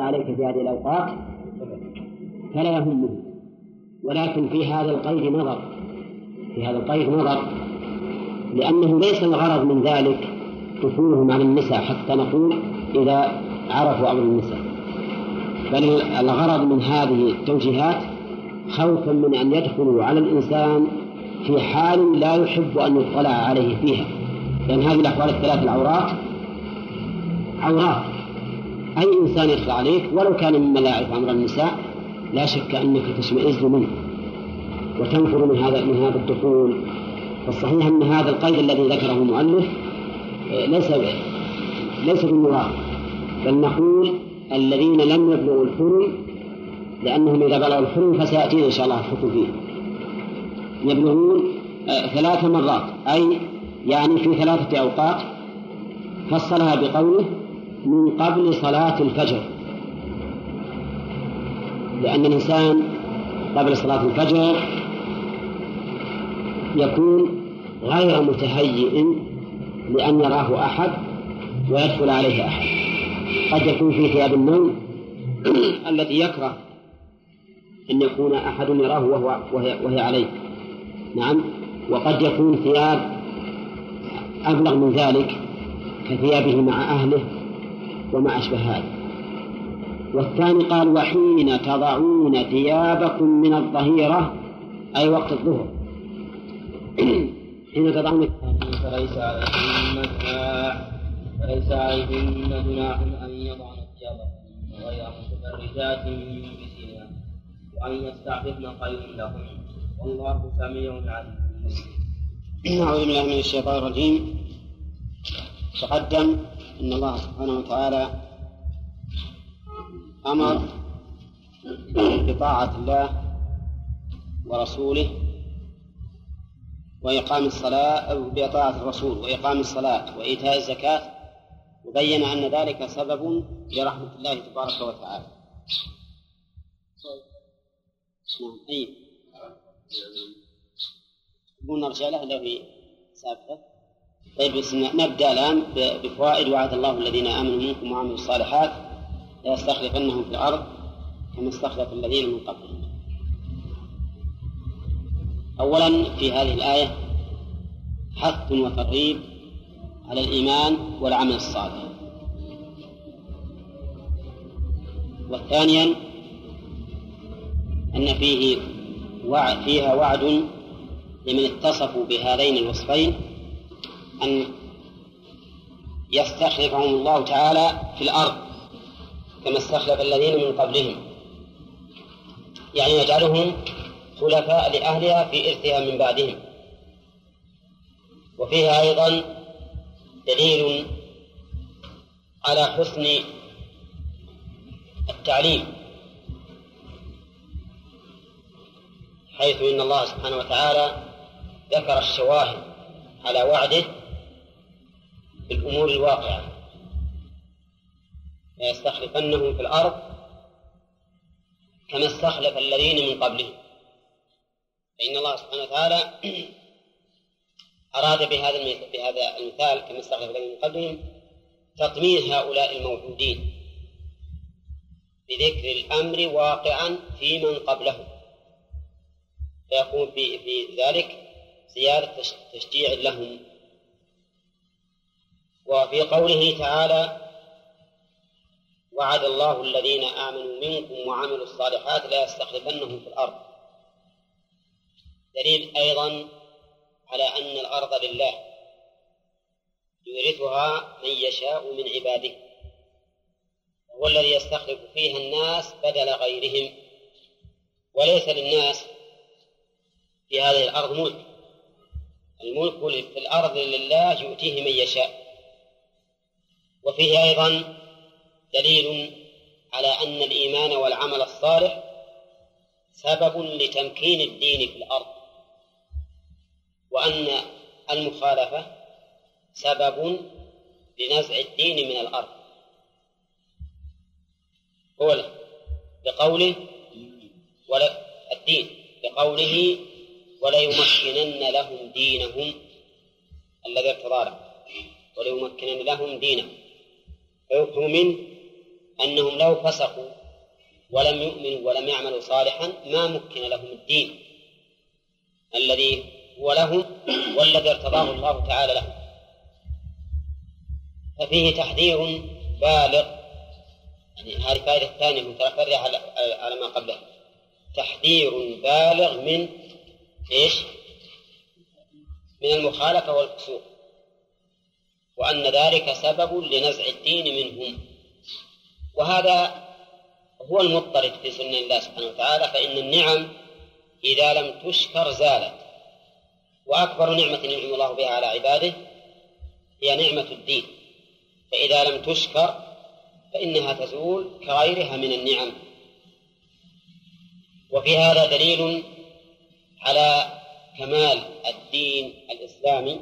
عليك في هذه الأوقات فلا يهمه. ولكن في هذا القيد نظر. في هذا القيد نظر. لأنه ليس الغرض من ذلك دخولهم على النساء حتى نقول إذا عرفوا أمر النساء. بل الغرض من هذه التوجيهات خوفا من أن يدخلوا على الإنسان في حال لا يحب أن يطلع عليه فيها. لأن هذه الأحوال الثلاث العورات عورات أي إنسان يدخل عليك ولو كان ممن لا يعرف أمر النساء لا شك أنك تشمئز منه وتنفر من هذا من هذا الدخول. فالصحيح أن هذا القيد الذي ذكره المؤلف آه، ليس ليس بالمراد بل نقول الذين لم يبلغوا الحلم لأنهم إذا بلغوا الحلم فسيأتينا إن شاء الله الحكم فيه. يبلغون آه، ثلاث مرات أي يعني في ثلاثة أوقات فصلها بقوله من قبل صلاة الفجر. لأن الإنسان قبل صلاة الفجر يكون غير متهيئ لأن يراه أحد ويدخل عليه أحد. قد يكون في ثياب النوم التي يكره أن يكون أحد يراه وهو وهي, وهي عليه. نعم. وقد يكون ثياب أبلغ من ذلك كثيابه مع أهله وما أشبه هذا. والثاني قال وحين تضعون ثيابكم من الظهيرة أي وقت الظهر. حين تضعون فليس عليهن فليس عليهن جناح أن يضعن ثيابهن غير متبرجات بزينة وأن يستعففن خير لهم. والله سميع عليم. أعوذ بالله من الشيطان الرجيم. تقدم. أن الله سبحانه وتعالى أمر بطاعة الله ورسوله وإقام الصلاة بطاعة الرسول وإقام الصلاة وإيتاء الزكاة وبين أن ذلك سبب لرحمة الله تبارك وتعالى. نعم أي تبون نرجع له سابقة طيب نبدأ الآن بفوائد وعد الله الذين آمنوا منكم وعملوا الصالحات. ليستخلفنهم في الأرض كما استخلف الذين من قبلهم. أولا في هذه الآية حث وترغيب على الإيمان والعمل الصالح. وثانيا أن فيه وعد فيها وعد لمن اتصفوا بهذين الوصفين أن يستخلفهم الله تعالى في الأرض كما استخلف الذين من قبلهم. يعني يجعلهم خلفاء لأهلها في إرثها من بعدهم. وفيها أيضا دليل على حسن التعليم حيث إن الله سبحانه وتعالى ذكر الشواهد على وعده بالأمور الواقعة. ليستخلفنهم في الأرض كما استخلف الذين من قبلهم. فإن الله سبحانه وتعالى أراد بهذا بهذا المثال كما استخلف الذين من قبلهم تطمين هؤلاء الموجودين بذكر الأمر واقعا في من قبلهم. فيكون في في ذلك زيادة تشجيع لهم. وفي قوله تعالى وعد الله الذين آمنوا منكم وعملوا الصالحات لا يستخلفنهم في الأرض. دليل أيضا على أن الأرض لله يورثها من يشاء من عباده هو الذي يستخلف فيها الناس بدل غيرهم وليس للناس في هذه الأرض ملك. الملك في الأرض لله يؤتيه من يشاء. وفيه أيضا دليل على أن الإيمان والعمل الصالح سبب لتمكين الدين في الأرض وأن المخالفة سبب لنزع الدين من الأرض. هو بقوله ولا الدين بقوله وليمكنن لهم دينهم الذي ارتضى لهم وليمكنن لهم دينهم. فيفهم منه أنهم لو فسقوا ولم يؤمنوا ولم يعملوا صالحا ما مكن لهم الدين الذي هو لهم والذي ارتضاه الله تعالى لهم. ففيه تحذير بالغ يعني هذه الفائدة الثانية متفرعة على ما قبلها. تحذير بالغ من إيش؟ من المخالفة والفسوق. وأن ذلك سبب لنزع الدين منهم. وهذا هو المضطرد في سنة الله سبحانه وتعالى فإن النعم إذا لم تشكر زالت. وأكبر نعمة ينعم الله بها على عباده هي نعمة الدين. فإذا لم تشكر فإنها تزول كغيرها من النعم. وفي هذا دليل على كمال الدين الإسلامي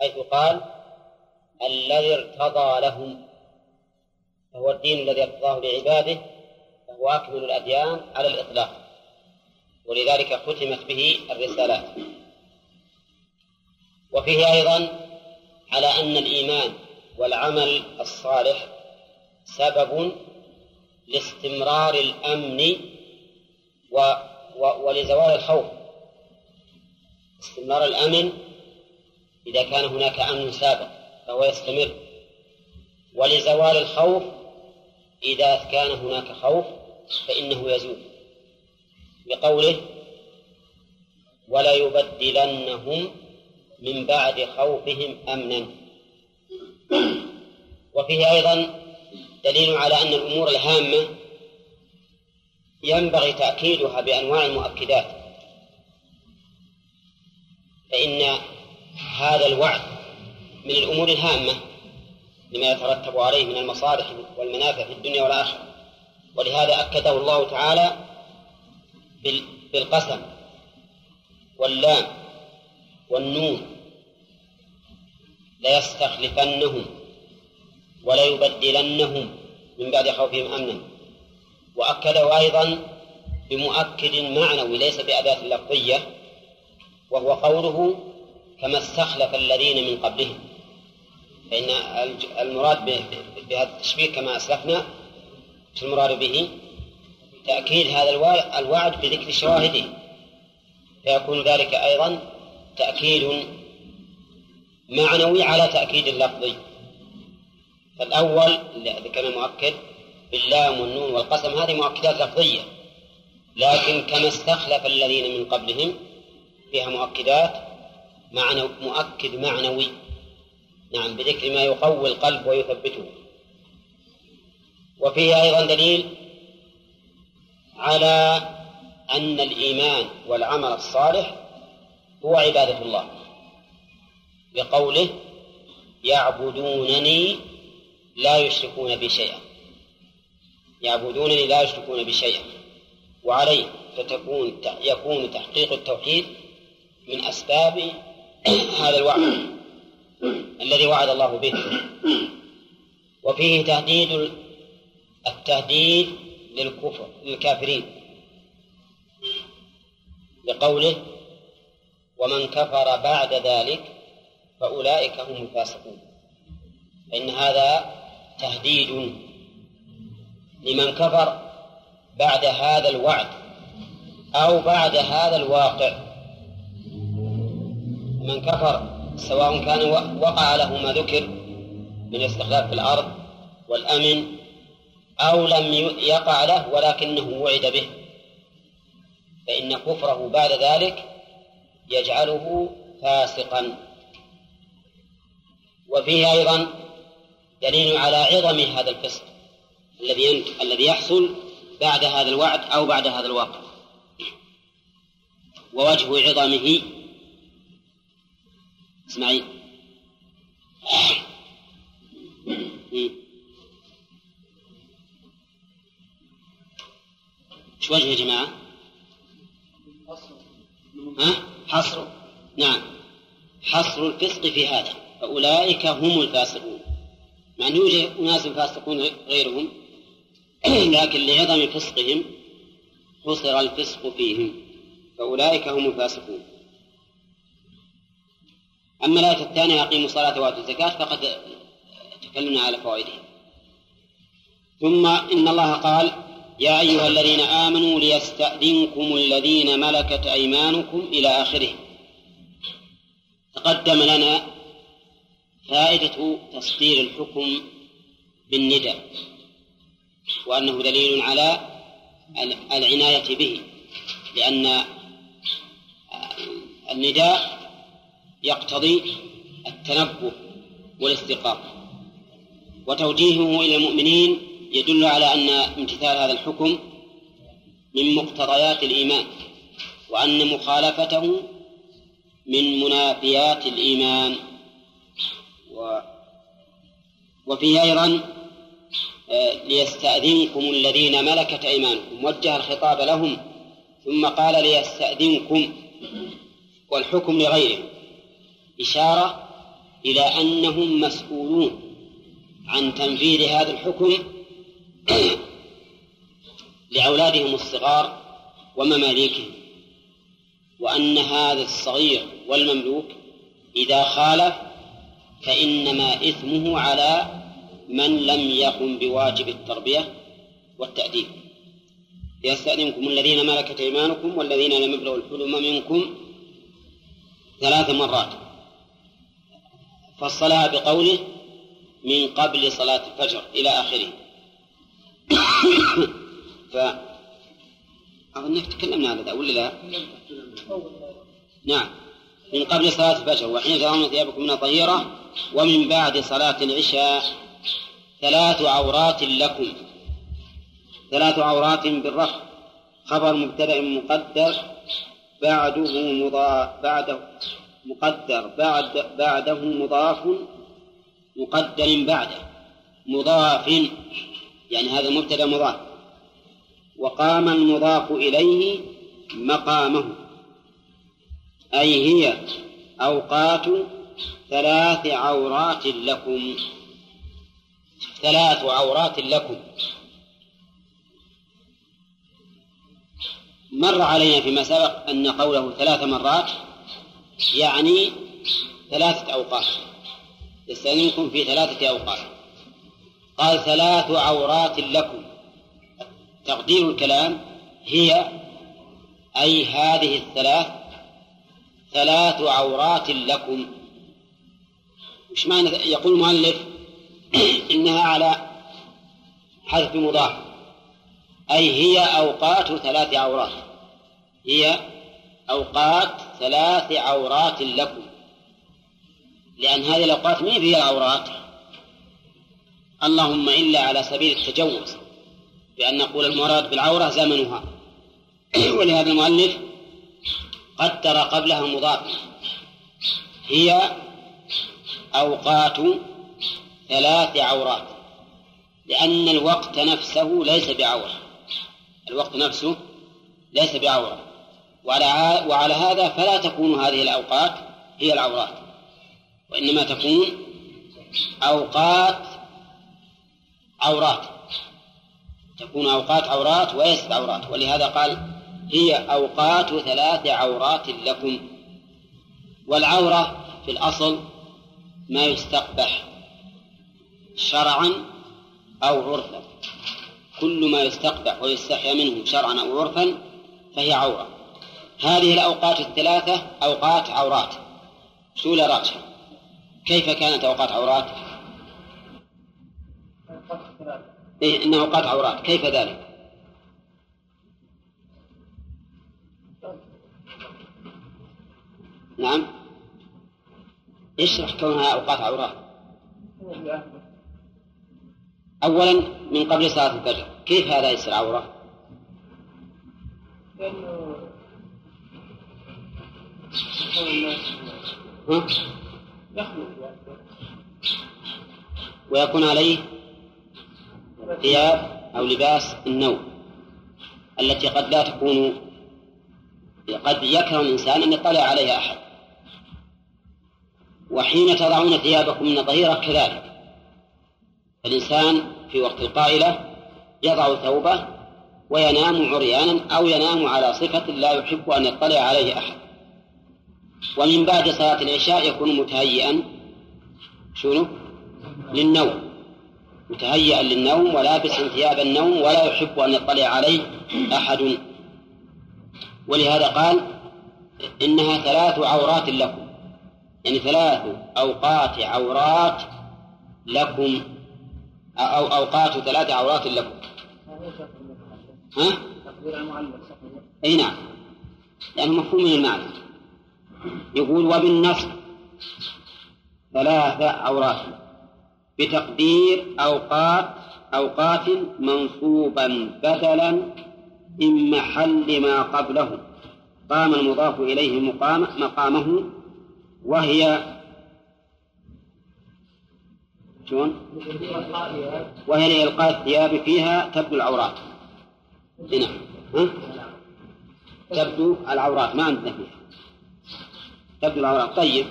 حيث قال الذي ارتضى لهم فهو الدين الذي ارتضاه لعباده فهو أكمل الأديان على الإطلاق. ولذلك ختمت به الرسالات. وفيه أيضا على أن الإيمان والعمل الصالح سبب لاستمرار الأمن و و ولزوال الخوف. استمرار الأمن إذا كان هناك أمن سابق فهو يستمر. ولزوال الخوف إذا كان هناك خوف فإنه يزول. بقوله ولا يبدلنهم من بعد خوفهم أمنا. وفيه أيضا دليل على أن الأمور الهامة ينبغي تأكيدها بأنواع المؤكدات. فإن هذا الوعد من الأمور الهامة لما يترتب عليه من المصالح والمنافع في الدنيا والآخرة. ولهذا أكده الله تعالى بالقسم واللام والنون. ليستخلفنهم وليبدلنهم من بعد خوفهم أمنا. وأكده أيضا بمؤكد معنوي ليس بأداة لفظية وهو قوله كما استخلف الذين من قبلهم. فإن المراد بهذا التشبيه كما أسلفنا المراد به تأكيد هذا الوعد بذكر شواهده. فيكون ذلك أيضا تأكيد معنوي على تأكيد اللفظي. فالأول اللي ذكرنا مؤكد باللام والنون والقسم هذه مؤكدات لفظية. لكن كما استخلف الذين من قبلهم فيها مؤكدات معنى مؤكد معنوي. نعم بذكر ما يقوي القلب ويثبته. وفيه أيضا دليل على أن الإيمان والعمل الصالح هو عبادة الله. بقوله يعبدونني لا يشركون بي شيئا. يعبدونني لا يشركون بي شيئا. وعليه فتكون يكون تحقيق التوحيد من أسباب هذا الوعد الذي وعد الله به. وفيه تهديد التهديد للكفر للكافرين. لقوله ومن كفر بعد ذلك فأولئك هم الفاسقون. فإن هذا تهديد لمن كفر بعد هذا الوعد أو بعد هذا الواقع. من كفر سواء كان وقع له ما ذكر من الاستخلاف في الأرض والأمن أو لم يقع له ولكنه وعد به فإن كفره بعد ذلك يجعله فاسقا. وفيه أيضا دليل على عظم هذا الفسق الذي الذي يحصل بعد هذا الوعد أو بعد هذا الواقع ووجه عظمه اسمعي إيش وجه يا جماعة؟ ها؟ حصر. نعم. حصر الفسق في هذا. فأولئك هم الفاسقون. مع أن يوجد أناس فاسقون غيرهم لكن لعظم فسقهم حصر الفسق فيهم. فأولئك هم الفاسقون. أما الآية الثانية أقيموا الصلاة وآتوا الزكاة فقد تكلمنا على فوائده ثم إن الله قال يا أيها الذين آمنوا ليستأذنكم الذين ملكت أيمانكم إلى آخره. تقدم لنا فائدة تصدير الحكم بالنداء وأنه دليل على العناية به لأن النداء يقتضي التنبه والاستيقاظ وتوجيهه إلى المؤمنين يدل على أن امتثال هذا الحكم من مقتضيات الإيمان وأن مخالفته من منافيات الإيمان. و وفيه أيضا آه، ليستأذنكم الذين ملكت أيمانكم وجه الخطاب لهم ثم قال ليستأذنكم والحكم لغيرهم. إشارة إلى أنهم مسؤولون عن تنفيذ هذا الحكم لأولادهم الصغار ومماليكهم وأن هذا الصغير والمملوك إذا خالف فإنما إثمه على من لم يقم بواجب التربية والتأديب. يستأذنكم الذين ملكت أيمانكم والذين لم يبلغوا الحلم منكم ثلاث مرات. فصلها بقوله من قبل صلاة الفجر إلى آخره. ف أظنك تكلمنا على ذا ولا لا؟ نعم. من قبل صلاة الفجر وحين ترون ثيابكم من طهيرة ومن بعد صلاة العشاء ثلاث عورات لكم. ثلاث عورات بالرفع. خبر مبتدأ مقدر بعده مضاف بعده مقدر بعد بعده مضاف مقدر بعده مضاف يعني هذا مبتدا مضاف وقام المضاف إليه مقامه أي هي أوقات ثلاث عورات لكم ثلاث عورات لكم مر علينا فيما سبق أن قوله ثلاث مرات يعني ثلاثة أوقات. يستأذنكم في ثلاثة أوقات. قال ثلاث عورات لكم. تقدير الكلام هي أي هذه الثلاث ثلاث عورات لكم. وش معنى يقول المؤلف إنها على حذف مضاف. أي هي أوقات ثلاث عورات. هي أوقات ثلاث عورات لكم. لأن هذه الأوقات ما هي العورات اللهم إلا على سبيل التجوز. بأن نقول المراد بالعورة زمنها. ولهذا المؤلف قدر قبلها مضاف. هي أوقات ثلاث عورات. لأن الوقت نفسه ليس بعورة. الوقت نفسه ليس بعورة. وعلى وعلى هذا فلا تكون هذه الأوقات هي العورات وإنما تكون أوقات عورات. تكون أوقات عورات وليست عورات ولهذا قال هي أوقات ثلاث عورات لكم. والعورة في الأصل ما يستقبح شرعا أو عرفا. كل ما يستقبح ويستحيا منه شرعا أو عرفا فهي عورة. هذه الأوقات الثلاثة أوقات عورات سولة راجحة كيف كانت أوقات عورات؟ إيه إنها أوقات عورات كيف ذلك؟ نعم اشرح كونها أوقات عورات أولا من قبل صلاة الفجر كيف هذا يصير عورة؟ لأنه ويكون عليه ثياب أو لباس النوم التي قد لا تكون قد يكره الإنسان أن يطلع عليها أحد. وحين تضعون ثيابكم من ظهيرة كذلك. الإنسان في وقت القائلة يضع ثوبه وينام عريانا أو ينام على صفة لا يحب أن يطلع عليه أحد. ومن بعد صلاة العشاء يكون متهيئا. شنو؟ للنوم. متهيئا للنوم ولابسا ثياب النوم ولا يحب أن يطلع عليه أحد. ولهذا قال إنها ثلاث عورات لكم. يعني ثلاث أوقات عورات لكم. أو أوقات ثلاث عورات لكم. ها؟ أي نعم. يعني مفهوم المعنى. يقول وبالنصب ثلاث عورات بتقدير أوقات أوقات منصوبا بدلا من محل ما قبله. قام المضاف إليه مقام مقامه وهي شلون؟ وهي لإلقاء الثياب فيها تبدو العورات. هنا ها؟ تبدو العورات ما عندنا فيها. تبدو العورات طيب.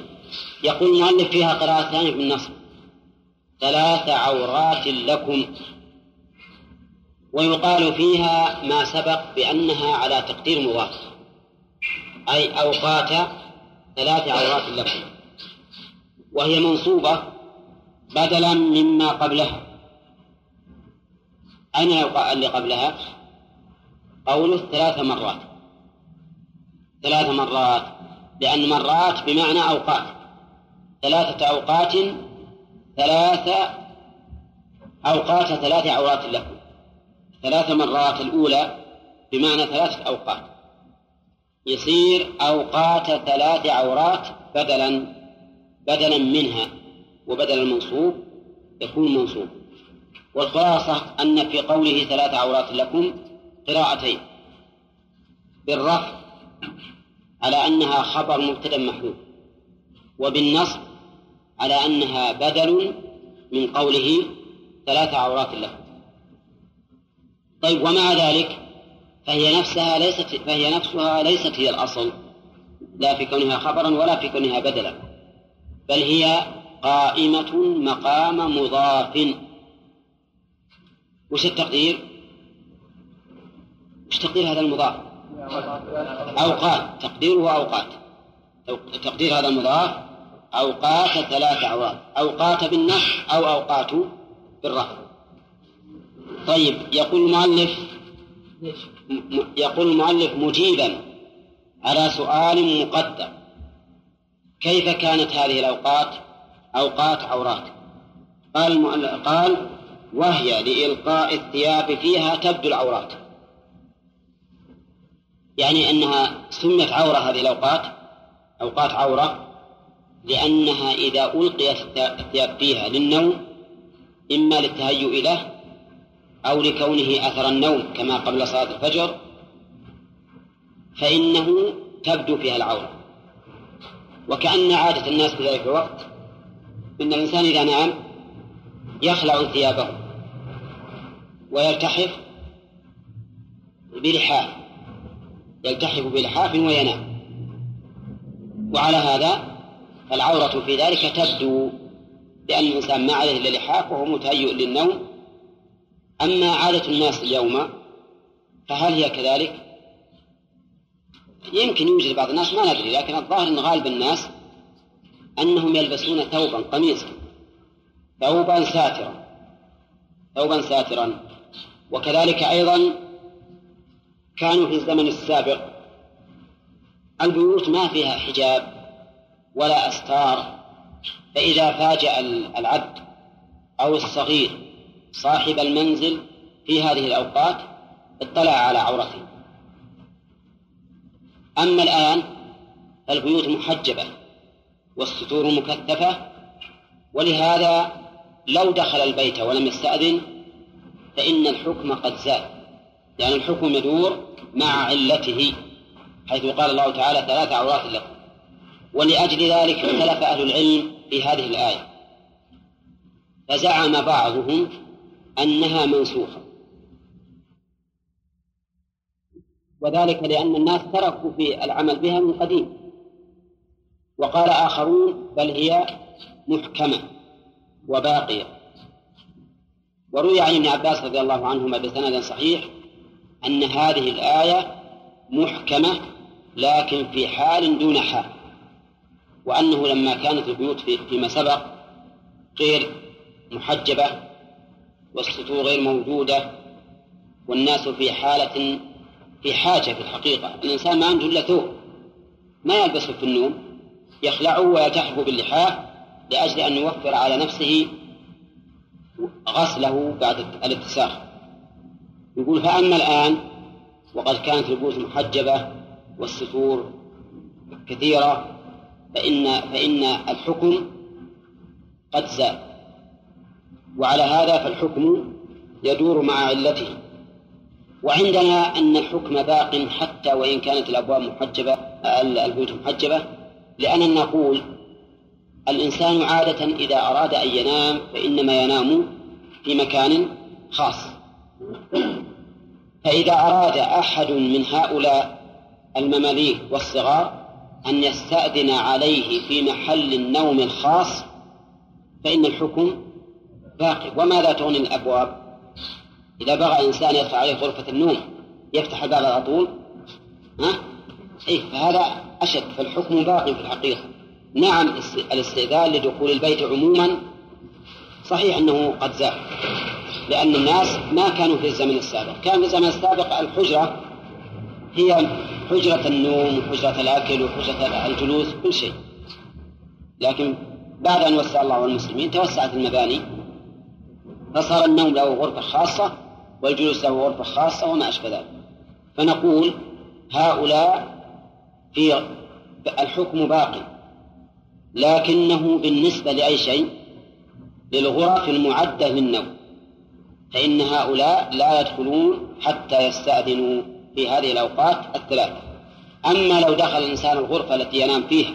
يقول المؤلف فيها قراءتان في النصب ثلاث عورات لكم. ويقال فيها ما سبق بأنها على تقدير مضاف. أي أوقات ثلاث عورات لكم. وهي منصوبة بدلا مما قبلها. أين اللي قبلها؟ قوله ثلاث مرات. ثلاث مرات. لأن مرات بمعنى أوقات. ثلاثة أوقات ثلاث أوقات ثلاث عورات لكم ثلاث مرات الأولى بمعنى ثلاثة أوقات. يصير أوقات ثلاث عورات بدلا بدلا منها وبدل المنصوب يكون منصوب. والخلاصة أن في قوله ثلاث عورات لكم قراءتين. بالرفع على أنها خبر مبتدأ محذوف وبالنصب على أنها بدل من قوله ثلاث عورات له طيب ومع ذلك فهي نفسها ليست فهي نفسها ليست هي الأصل لا في كونها خبرا ولا في كونها بدلا بل هي قائمة مقام مضاف وش التقدير؟ وش تقدير هذا المضاف؟ أوقات تقديره أوقات. تقدير هذا المضاف أوقات ثلاث أعوام. أوقات بالنص أو أوقات بالرفع. طيب يقول المؤلف يقول المؤلف مجيبا على سؤال مقدر كيف كانت هذه الأوقات؟ أوقات عورات. قال قال وهي لإلقاء الثياب فيها تبدو العورات. يعني أنها سميت عورة هذه الأوقات أوقات عورة لأنها إذا ألقيت الثياب فيها للنوم إما للتهيؤ له أو لكونه أثر النوم كما قبل صلاة الفجر فإنه تبدو فيها العورة. وكأن عادة الناس في ذلك الوقت أن الإنسان إذا نام يخلع ثيابه ويلتحف بلحاف يلتحف بلحاف وينام. وعلى هذا فالعورة في ذلك تبدو لأن الإنسان ما عليه إلا لحاف وهو متهيئ للنوم. أما عادة الناس اليوم فهل هي كذلك؟ يمكن يوجد بعض الناس ما ندري لكن الظاهر أن غالب الناس أنهم يلبسون ثوبا قميصا ثوبا ساترا ثوبا ساترا. وكذلك أيضا كانوا في الزمن السابق البيوت ما فيها حجاب ولا أستار فإذا فاجأ العبد أو الصغير صاحب المنزل في هذه الأوقات اطلع على عورته. أما الآن فالبيوت محجبة والستور مكثفة ولهذا لو دخل البيت ولم يستأذن فإن الحكم قد زال لأن يعني الحكم يدور مع علته حيث قال الله تعالى ثلاث عورات لكم. ولأجل ذلك اختلف أهل العلم في هذه الآية. فزعم بعضهم أنها منسوخة. وذلك لأن الناس تركوا في العمل بها من قديم. وقال آخرون بل هي محكمة وباقية. وروي عن ابن عباس رضي الله عنهما بسند صحيح أن هذه الآية محكمة لكن في حال دون حال وأنه لما كانت البيوت في فيما سبق غير محجبة والسطور غير موجودة والناس في حالة في حاجة في الحقيقة. الإنسان ما عنده إلا ثوب ما يلبسه في النوم يخلعه ويلتحف باللحاف لأجل أن يوفر على نفسه غسله بعد الاتساخ. يقول فأما الآن وقد كانت البيوت محجبة والستور كثيرة فإن فإن الحكم قد زاد. وعلى هذا فالحكم يدور مع علته. وعندنا أن الحكم باق حتى وإن كانت الأبواب محجبة البيوت محجبة لأننا نقول الإنسان عادة إذا أراد أن ينام فإنما ينام في مكان خاص. فإذا أراد أحد من هؤلاء المماليك والصغار أن يستأذن عليه في محل النوم الخاص فإن الحكم باقي. وماذا تغني الأبواب؟ إذا بغى إنسان يدخل عليه غرفة النوم يفتح الباب على طول ها؟ إيه فهذا أشد فالحكم باقي في الحقيقة. نعم الاستئذان لدخول البيت عموما صحيح أنه قد زال لأن الناس ما كانوا في الزمن السابق. كان في الزمن السابق الحجرة هي حجرة النوم وحجرة الأكل وحجرة الجلوس كل شيء. لكن بعد أن وسع الله المسلمين توسعت المباني. فصار النوم له غرفة خاصة والجلوس له غرفة خاصة وما أشبه ذلك. فنقول هؤلاء في الحكم باقي. لكنه بالنسبة لأي شيء للغرف المعدة للنوم. فإن هؤلاء لا يدخلون حتى يستأذنوا في هذه الأوقات الثلاثة أما لو دخل الإنسان الغرفة التي ينام فيها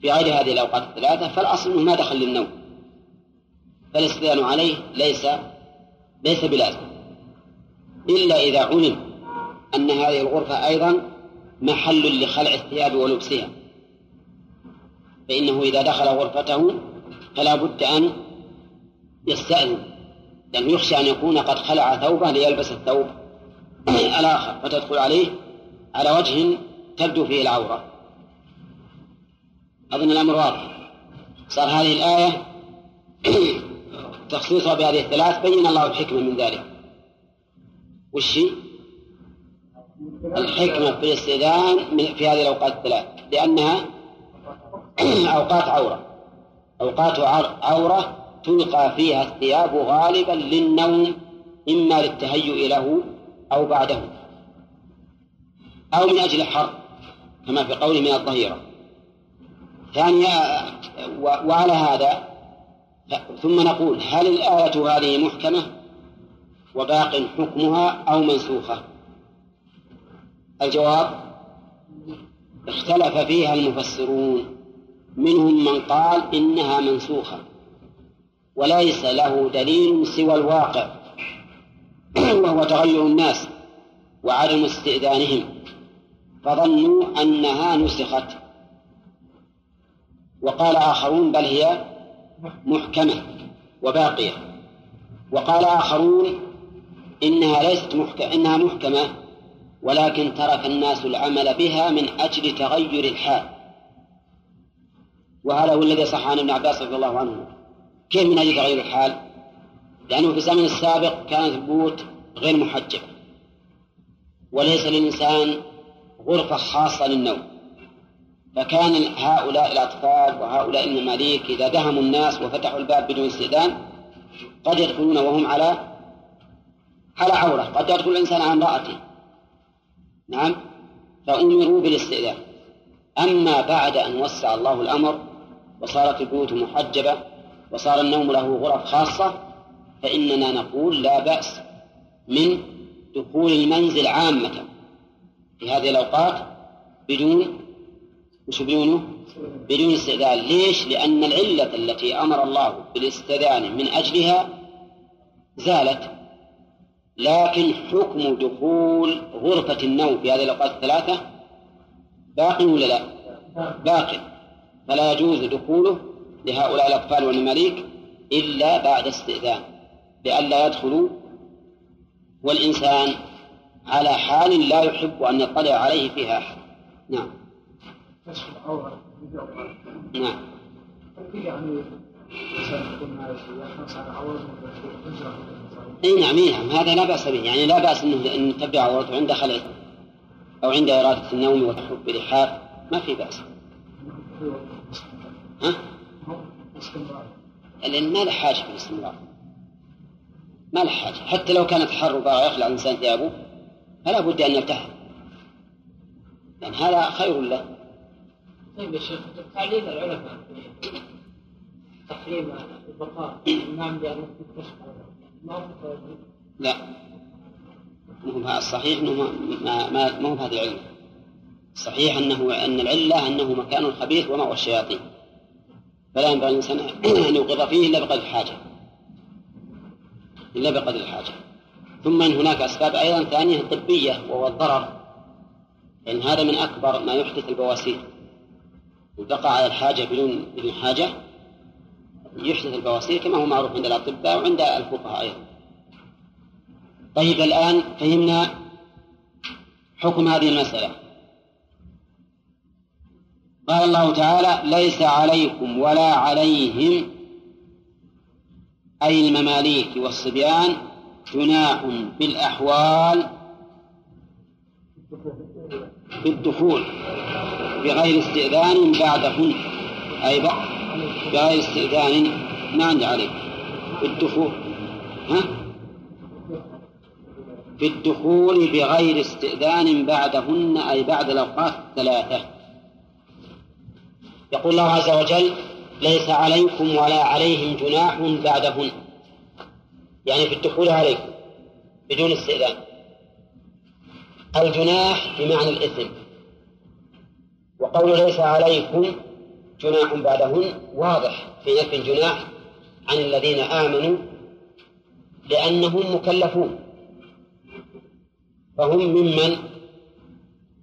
في غير هذه الأوقات الثلاثة فالأصل أنه ما دخل للنوم. فالاستئذان عليه ليس ليس بلازم. إلا إذا علم أن هذه الغرفة أيضا محل لخلع الثياب ولبسها. فإنه إذا دخل غرفته فلا بد أن يستأذن. لأنه يخشى أن يكون قد خلع ثوبه ليلبس الثوب. الآخر فتدخل عليه على وجه تبدو فيه العورة. أظن الأمر واضح. صار هذه الآية تخصيصها بهذه الثلاث بين الله الحكمة من ذلك. وش الحكمة في الاستئذان في هذه الأوقات الثلاث لأنها أوقات عورة. أوقات عورة تلقى فيها الثياب غالبا للنوم إما للتهيؤ له أو بعده. أو من أجل الحر كما في قوله من الظهيرة. ثانيا وعلى هذا ثم نقول هل الآية هذه محكمة؟ وباق حكمها أو منسوخة؟ الجواب اختلف فيها المفسرون منهم من قال إنها منسوخة. وليس له دليل سوى الواقع وهو تغير الناس وعدم استئذانهم فظنوا أنها نسخت. وقال آخرون بل هي محكمة وباقية. وقال آخرون إنها ليست محكمة إنها محكمة ولكن ترك الناس العمل بها من أجل تغير الحال. وهذا هو الذي صح عن ابن عباس رضي الله عنه. كيف من أجل تغير الحال؟ لأنه في الزمن السابق كانت البيوت غير محجبة. وليس للإنسان غرفة خاصة للنوم. فكان هؤلاء الأطفال وهؤلاء المماليك إذا دهموا الناس وفتحوا الباب بدون استئذان قد يدخلون وهم على على عورة. قد يدخل الإنسان على امرأته نعم. فأمروا بالاستئذان. أما بعد أن وسع الله الأمر وصارت البيوت محجبة وصار النوم له غرف خاصة فإننا نقول لا بأس من دخول المنزل عامة في هذه الأوقات بدون وش بدونه؟ بدون استئذان ليش؟ لأن العلة التي أمر الله بالاستئذان من أجلها زالت لكن حكم دخول غرفة النوم في هذه الأوقات الثلاثة باق ولا لا؟ باق فلا يجوز دخوله لهؤلاء الأطفال والمماليك إلا بعد استئذان لئلا يدخلوا والإنسان على حال لا يحب أن يطلع عليه فيها أحد. نعم. نعم. إي نعم نعم. هذا لا بأس به. يعني لا بأس إنه إن تبدا عورته عند خلل أو عند إرادة النوم والحب بلحاف ما في بأس. ها؟ لأن ما له حاجة بالاستمرار ما له حاجة. حتى لو كانت حر وبغى يخلع الانسان ثيابه فلا بد أن يلتحم يعني هذا خير له. طيب يا شيخ تعليل العلماء تحريم البقاء. نعم بأن ما لا. مو الصحيح إنه ما ما ما هو هذه العله الصحيح انه أن العلة أنه مكان خبيث ومأوى الشياطين. فلا ينبغي الإنسان أن يوقظ فيه إلا بقدر الحاجة. إلا بقدر الحاجة. ثم إن هناك أسباب أيضا ثانية طبية وهو الضرر. لأن هذا من أكبر ما يحدث البواسير. وتقع على الحاجة بدون بدون حاجة يحدث البواسير كما هو معروف عند الأطباء وعند الفقهاء أيضا. طيب الآن فهمنا حكم هذه المسألة. قال الله تعالى ليس عليكم ولا عليهم أي المماليك والصبيان جناح في الأحوال في الدخول بغير استئذان بعدهن. أي بعد بغير استئذان. ما عندي عليه في الدخول. ها؟ في الدخول بغير استئذان بعدهن أي بعد الأوقات الثلاثة. يقول الله عز وجل ليس عليكم ولا عليهم جناح بعدهن. يعني في الدخول عليكم بدون استئذان. الجناح بمعنى الإثم. وقول ليس عليكم جناح بعدهن واضح في نفي الجناح عن الذين آمنوا لأنهم مكلفون. فهم ممن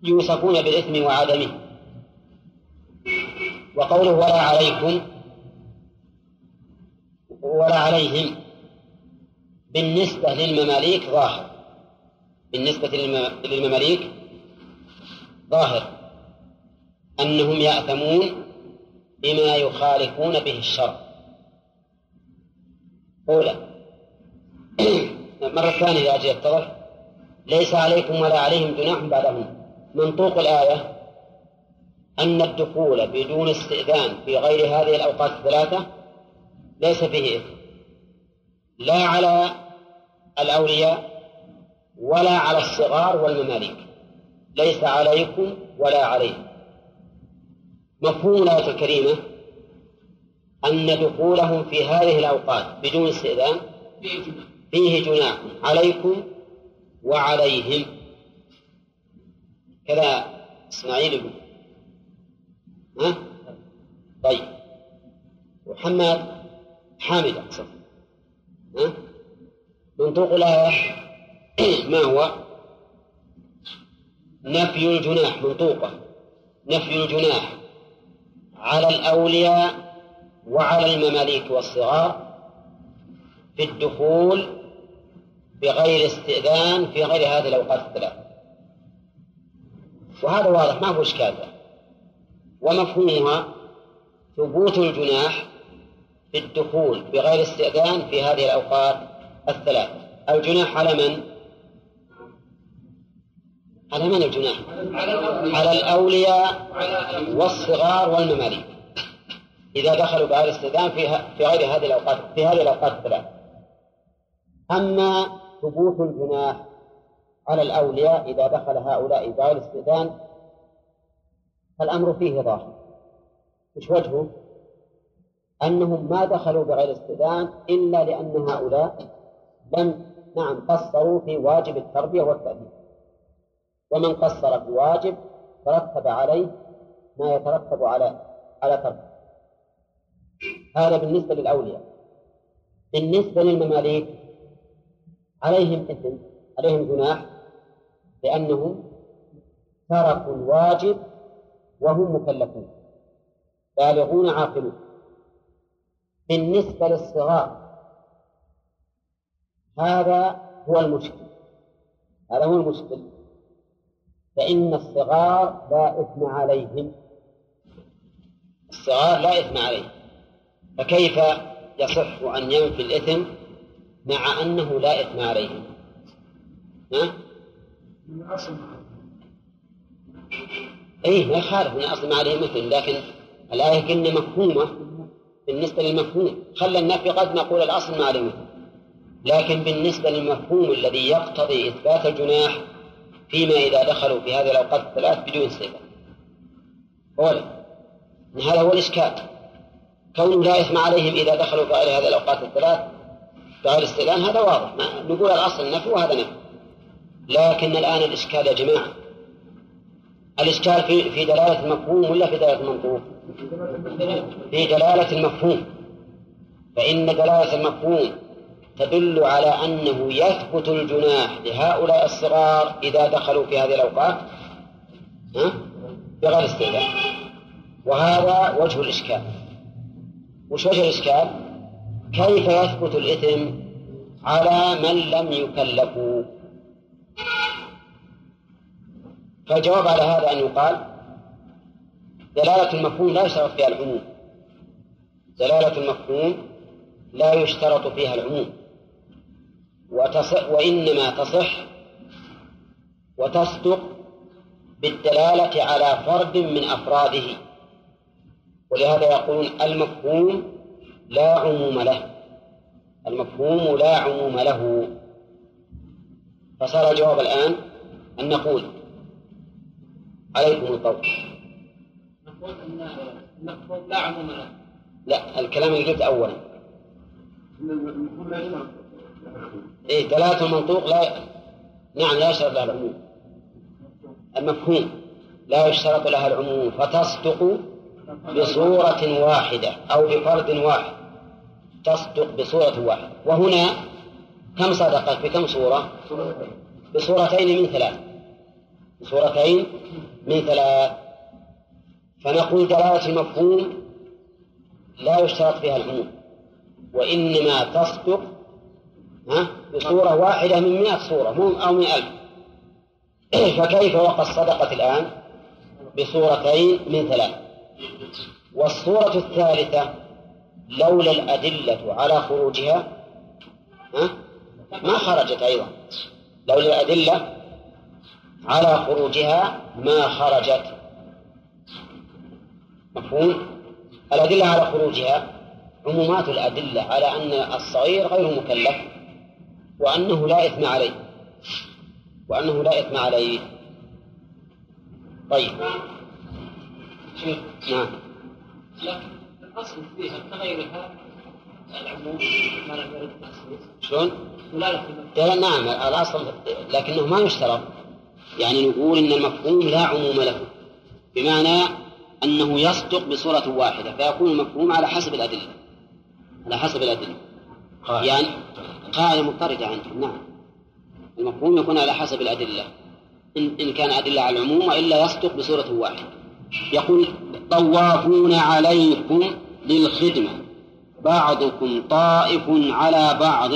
يوصفون بالإثم وعدمه. وقوله ولا عليكم ولا عليهم بالنسبة للمماليك ظاهر. بالنسبة للمماليك ظاهر أنهم يأثمون بما يخالفون به الشرع. أولى مرة ثانية يا أجل يتضح ليس عليكم ولا عليهم جناح بعدهم منطوق الآية أن الدخول بدون استئذان في غير هذه الأوقات الثلاثة ليس فيه إثم. لا على الأولياء ولا على الصغار والمماليك. ليس عليكم ولا عليهم. مفهوم الآية الكريمة أن دخولهم في هذه الأوقات بدون استئذان فيه جناح. عليكم وعليهم. كذا إسماعيل يقول ها؟ طيب محمد حامد أقصد ها؟ منطوق الآية ما هو؟ نفي الجناح منطوقة نفي الجناح على الأولياء وعلى المماليك والصغار في الدخول بغير استئذان في غير هذه الأوقات الثلاث وهذا واضح ما هو إشكال ومفهومها ثبوت الجناح في الدخول بغير استئذان في هذه الأوقات الثلاث الجناح على من؟ على من الجناح؟ على الأولياء والصغار والمماليك إذا دخلوا بهذا الاستئذان في في غير هذه الأوقات في هذه الأوقات الثلاث أما ثبوت الجناح على الأولياء إذا دخل هؤلاء بغير استئذان فالأمر فيه ظاهر مش وجهه؟ أنهم ما دخلوا بغير استئذان إلا لأن هؤلاء لم نعم قصروا في واجب التربية والتأديب. ومن قصر في واجب ترتب عليه ما يترتب على على تركه هذا بالنسبة للأولياء. بالنسبة للمماليك عليهم إثم عليهم جناح لأنهم تركوا الواجب وهم مكلفون. بالغون عاقلون. بالنسبة للصغار. هذا هو المشكل. هذا هو المشكل. فإن الصغار لا إثم عليهم. الصغار لا إثم عليهم. فكيف يصح أن ينفي الإثم مع أنه لا إثم عليهم؟ ها؟ أي ما يخالف من أصل ما عليه مثل لكن الآية كنا مفهومة بالنسبة للمفهوم. خلى النفي قد نقول الأصل ما عليه مثل. لكن بالنسبة للمفهوم الذي يقتضي إثبات الجناح فيما إذا دخلوا في هذه الأوقات الثلاث بدون صفة أولا هذا هو الإشكال. كونه لا إثم عليهم إذا دخلوا في هذه الأوقات الثلاث بغير استئذان هذا واضح. نقول الأصل النفي وهذا نفي. لكن الآن الإشكال يا جماعة الإشكال في في دلالة المفهوم ولا في دلالة المنطوق؟ في دلالة المفهوم. فإن دلالة المفهوم تدل على أنه يثبت الجناح لهؤلاء الصغار إذا دخلوا في هذه الأوقات بغير استئذان وهذا وجه الإشكال. وش وجه الإشكال؟ كيف يثبت الإثم على من لم يكلفوا؟ فالجواب على هذا أن يقال دلالة المفهوم لا يشترط فيها العموم. دلالة المفهوم لا يشترط فيها العموم. وإنما تصح وتصدق بالدلالة على فرد من أفراده. ولهذا يقولون المفهوم لا عموم له. المفهوم لا عموم له. فصار الجواب الآن أن نقول عليكم القول نقول المفهوم لا عموم لا الكلام اللي قلت أولا. إيه دلالة المنطوق لا نعم لا يشترط لها العموم. المفهوم لا يشترط لها العموم. فتصدق بصورة واحدة أو بفرد واحد. تصدق بصورة واحدة. وهنا كم صدقت؟ بكم صورة؟ بصورتين من ثلاث بصورتين من ثلاث. فنقول دلالة المفهوم لا يشترط فيها العموم وإنما تصدق بصورة واحدة من مئة صورة أو من ألف. فكيف وقد صدقت الآن؟ بصورتين من ثلاث. والصورة الثالثة لولا الأدلة على خروجها ما خرجت أيضا. لولا الأدلة على خروجها ما خرجت. مفهوم؟ الأدلة على خروجها عمومات الأدلة على أن الصغير غير مكلف وأنه لا إثم عليه. وأنه لا إثم عليه. طيب. نعم. لكن الأصل فيها كغيرها العموم ما لم يرد شلون؟ نعم الأصل لكنه ما يشترط. يعني نقول إن المفهوم لا عموم له بمعنى أنه يصدق بصورة واحدة فيكون المفهوم على حسب الأدلة على حسب الأدلة. يعني قاعدة مضطردة عندهم نعم. المفهوم يكون على حسب الأدلة. إن, إن كان أدلة على العموم وإلا يصدق بصورة واحدة. يقول طوافون عليكم للخدمة بعضكم طائف على بعض.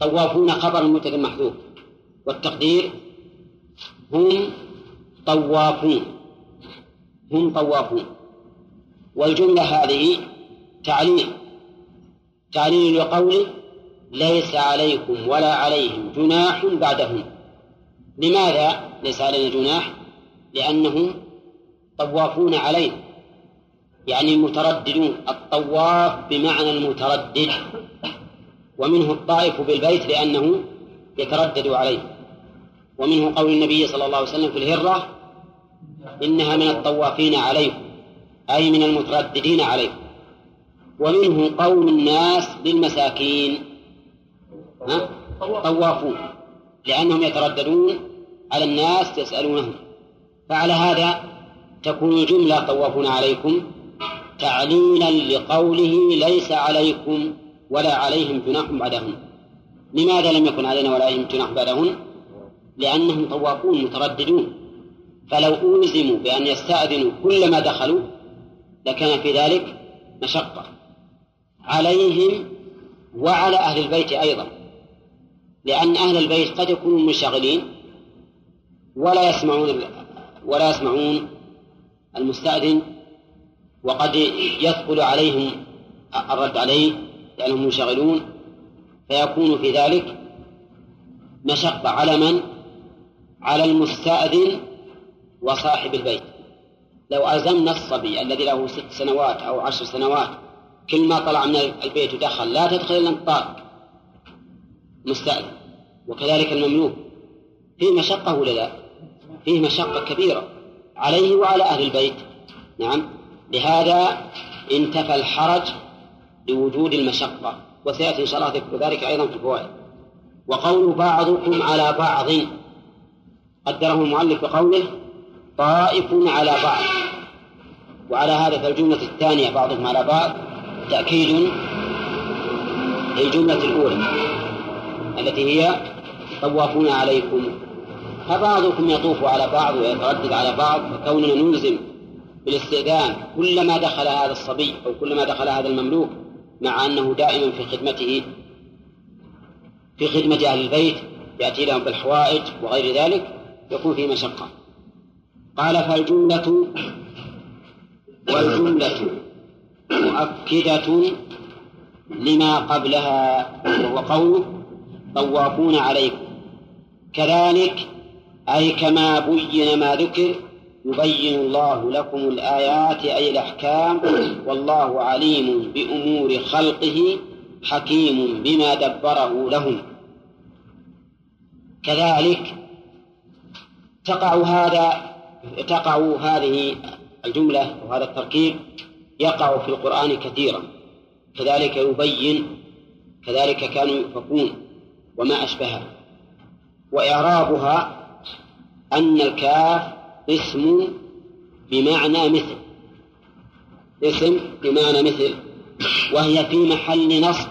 طوافون خبر المبتدا محذوف. والتقدير هم طوافون. هم طوافون. والجملة هذه تعليل. تعليل لقوله ليس عليكم ولا عليهم جناح بعدهم. لماذا ليس علينا جناح؟ لأنهم طوافون علينا. يعني المترددون الطواف بمعنى المتردد. ومنه الطائف بالبيت لأنه يتردد عليه. ومنه قول النبي صلى الله عليه وسلم في الهرة إنها من الطوافين عليكم أي من المترددين عليكم. ومنه قول الناس للمساكين ها؟ طوافون لأنهم يترددون على الناس يسألونهم. فعلى هذا تكون الجملة طوافون عليكم تعليلا لقوله ليس عليكم ولا عليهم جناح بعدهم. لماذا لم يكن علينا ولا عليهم جناح بعدهم؟ لأنهم طوافون مترددون. فلو ألزموا بأن يستأذنوا كلما دخلوا لكان في ذلك مشقة. عليهم وعلى أهل البيت أيضا. لأن أهل البيت قد يكونوا منشغلين ولا يسمعون ولا يسمعون المستأذن وقد يثقل عليهم الرد عليه لأنهم منشغلون. فيكون في ذلك مشقة على من؟ على المستأذن وصاحب البيت. لو ألزمنا الصبي الذي له ست سنوات أو عشر سنوات كل ما طلع من البيت ودخل لا تدخل إلا الطارق مستأذن. وكذلك المملوك. فيه مشقة ولا لا؟ فيه مشقة كبيرة عليه وعلى أهل البيت. نعم. لهذا انتفى الحرج لوجود المشقة. وسيأتي إن شاء الله ذكر ذلك أيضا في الفوائد. وقول بعضكم على بعض قدره المؤلف بقوله طائف على بعض. وعلى هذا فالجملة الثانية بعضهم على بعض تأكيد للجملة الأولى التي هي طوافون عليكم. فبعضكم يطوف على بعض ويتردد على بعض فكوننا نلزم بالاستئذان كلما دخل هذا الصبي أو كلما دخل هذا المملوك مع أنه دائما في خدمته في خدمة أهل البيت يأتي لهم بالحوائج وغير ذلك. يكون فيه مشقة. قال فالجملة والجملة مؤكدة لما قبلها وهو قوله طوافون عليكم. كذلك أي كما بين ما ذكر يبين الله لكم الآيات أي الأحكام والله عليم بأمور خلقه حكيم بما دبره لهم. كذلك تقع هذا تقع هذه الجملة وهذا التركيب يقع في القرآن كثيرا. كذلك يبين كذلك كانوا يؤفكون وما أشبهه وإعرابها أن الكاف اسم بمعنى مثل. اسم بمعنى مثل. وهي في محل نصب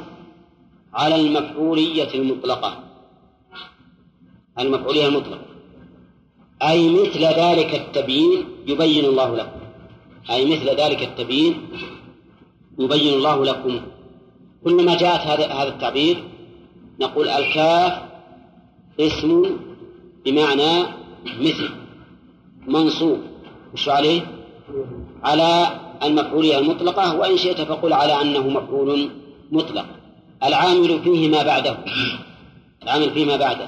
على المفعولية المطلقة. المفعولية المطلقة. أي مثل ذلك التبيين يبين الله لكم. أي مثل ذلك التبيين يبين الله لكم. كلما جاءت هذا هذا التعبير نقول الكاف اسم بمعنى مثل منصوب. وش عليه؟ على المفعولية المطلقة وإن شئت فقل على أنه مفعول مطلق. العامل فيه ما بعده. العامل فيه ما بعده.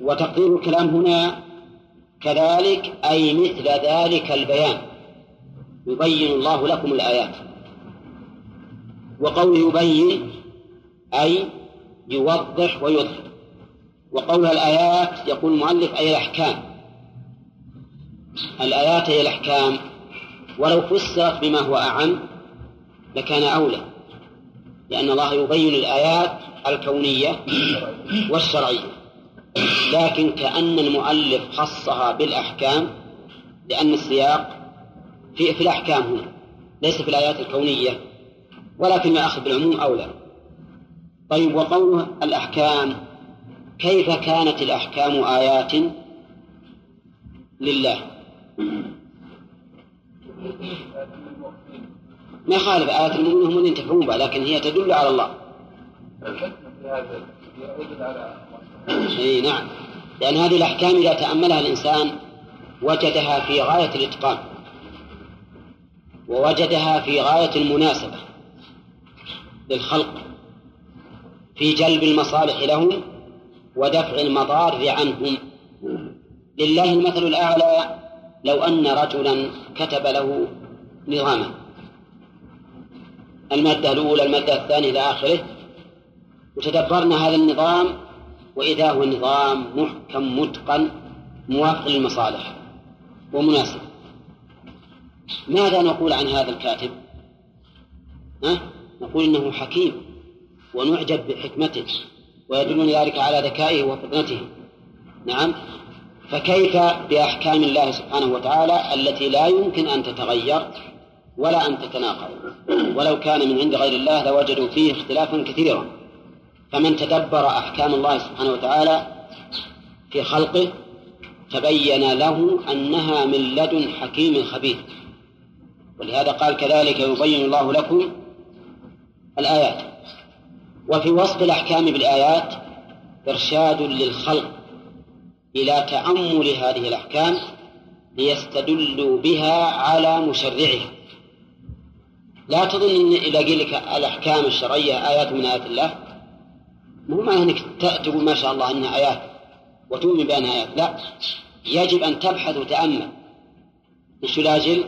وتقدير الكلام هنا كذلك أي مثل ذلك البيان. يبين الله لكم الآيات. وقول يبين أي يوضح ويظهر. وقول الآيات يقول المؤلف أي الأحكام. الآيات هي الأحكام. ولو فسرت بما هو أعم لكان أولى. لأن الله يبين الآيات الكونية والشرعية. لكن كأن المؤلف خصها بالأحكام لأن السياق في, في الأحكام هنا ليس في الآيات الكونية ولكن الأخذ بالعموم أولى. طيب وقوله الأحكام كيف كانت الأحكام آيات لله؟ ما يخالف آيات المؤمنين هم اللي ينتفعون بها لكن هي تدل على الله. اي نعم. لأن هذه الأحكام إذا تأملها الإنسان وجدها في غاية الإتقان. ووجدها في غاية المناسبة للخلق في جلب المصالح لهم ودفع المضار عنهم. لله المثل الأعلى لو أن رجلا كتب له نظاما. المادة الأولى المادة الثانية إلى آخره. وتدبرنا هذا النظام وإذا هو نظام محكم متقن موافق للمصالح ومناسب. ماذا نقول عن هذا الكاتب؟ ها؟ نقول إنه حكيم ونعجب بحكمته ويدلون ذلك على ذكائه وفطنته. نعم. فكيف بأحكام الله سبحانه وتعالى التي لا يمكن أن تتغير ولا أن تتناقض؟ ولو كان من عند غير الله لوجدوا فيه اختلافا كثيرا. فمن تدبر أحكام الله سبحانه وتعالى في خلقه تبين له أنها من لدن حكيم خبير. ولهذا قال كذلك يبين الله لكم الآيات. وفي وصف الأحكام بالآيات إرشاد للخلق إلى تأمل هذه الأحكام ليستدلوا بها على مشرعها. لا تظن إن إذا قيل لك الأحكام الشرعية آيات من آيات الله مو معنى أنك تقول ما شاء الله أنها آيات وتؤمن بأنها آيات. لا يجب أن تبحث وتأمل. مش لاجل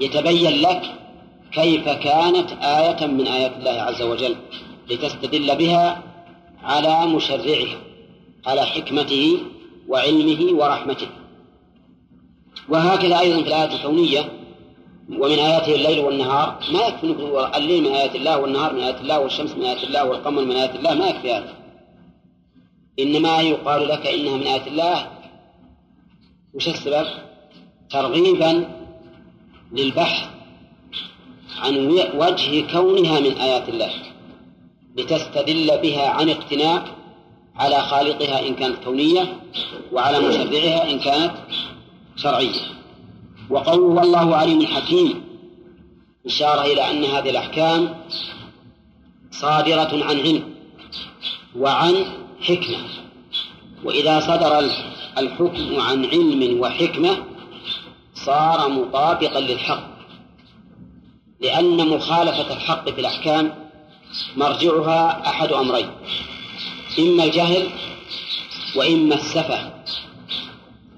يتبين لك كيف كانت آية من آيات الله عز وجل لتستدل بها على مشرعها على حكمته وعلمه ورحمته. وهكذا أيضا في الآيات الكونية ومن آياته الليل والنهار ما يكفي نقول الليل من آيات الله والنهار من آيات الله والشمس من آيات الله والقمر من آيات الله ما يكفي هذا. إنما يقال لك إنها من آيات الله. وش السبب؟ ترغيبا للبحث عن وجه كونها من آيات الله لتستدل بها عن اقتناء على خالقها إن كانت كونية وعلى مشرعها إن كانت شرعية. وقوله والله عليم حكيم إشارة إلى أن هذه الأحكام صادرة عن علم وعن حكمة. وإذا صدر الحكم عن علم وحكمة صار مطابقا للحق لأن مخالفة الحق في الأحكام مرجعها أحد أمرين إما الجهل وإما السفة.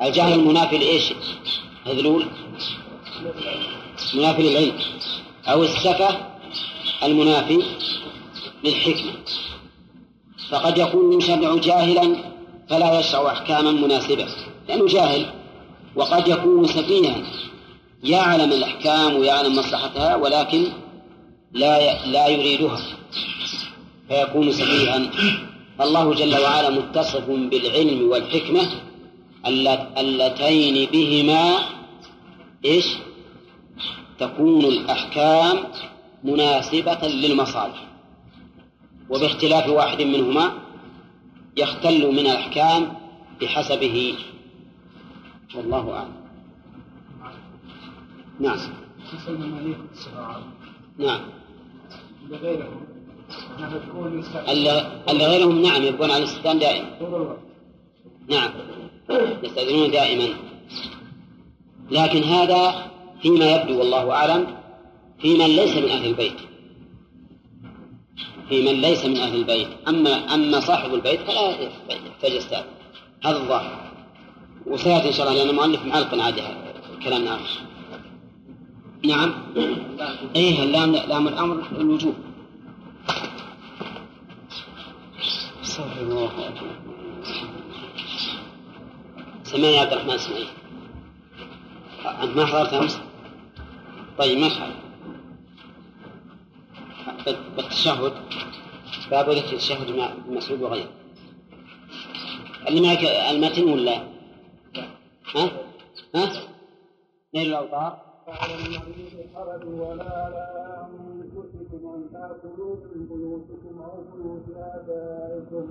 الجهل المنافي لإيش؟ هذلول منافي للعلم أو السفة المنافي للحكمة. فقد يكون المشرع جاهلا فلا يشرع أحكاما مناسبة لأنه جاهل وقد يكون سفيها يعلم الأحكام ويعلم مصلحتها ولكن لا لا يريدها. فيكون سفيها الله جل وعلا متصف بالعلم والحكمة اللتين بهما إيش؟ تكون الأحكام مناسبة للمصالح. وباختلاف واحد منهما يختل من الأحكام بحسبه. والله أعلم. نعم. نعم. اللي غيرهم نعم يبقون على الاستئذان دائما نعم. يستأذنون دائما. لكن هذا فيما يبدو والله أعلم في من ليس من أهل البيت. في من ليس من أهل البيت. أما أما صاحب البيت فلا أستاذ هذا الظاهر. وسيأتي إن شاء الله لأن المؤلف معلق عادي كلام آخر. نعم. أيه اللام لام الأمر الوجوب. استغفر الله. سمعني عبد الرحمن اسمعي أنت ما حضرت أمس؟ طيب ما حضرت بالتشهد باب ذكر التشهد مع مسعود وغيره. اللي معك المتن ولا؟ ها؟ ها؟ نيل الأوطار. فعلى المريض حرج ولا على أنفسكم أن تأكلوا من بيوتكم أو بيوت آبائكم.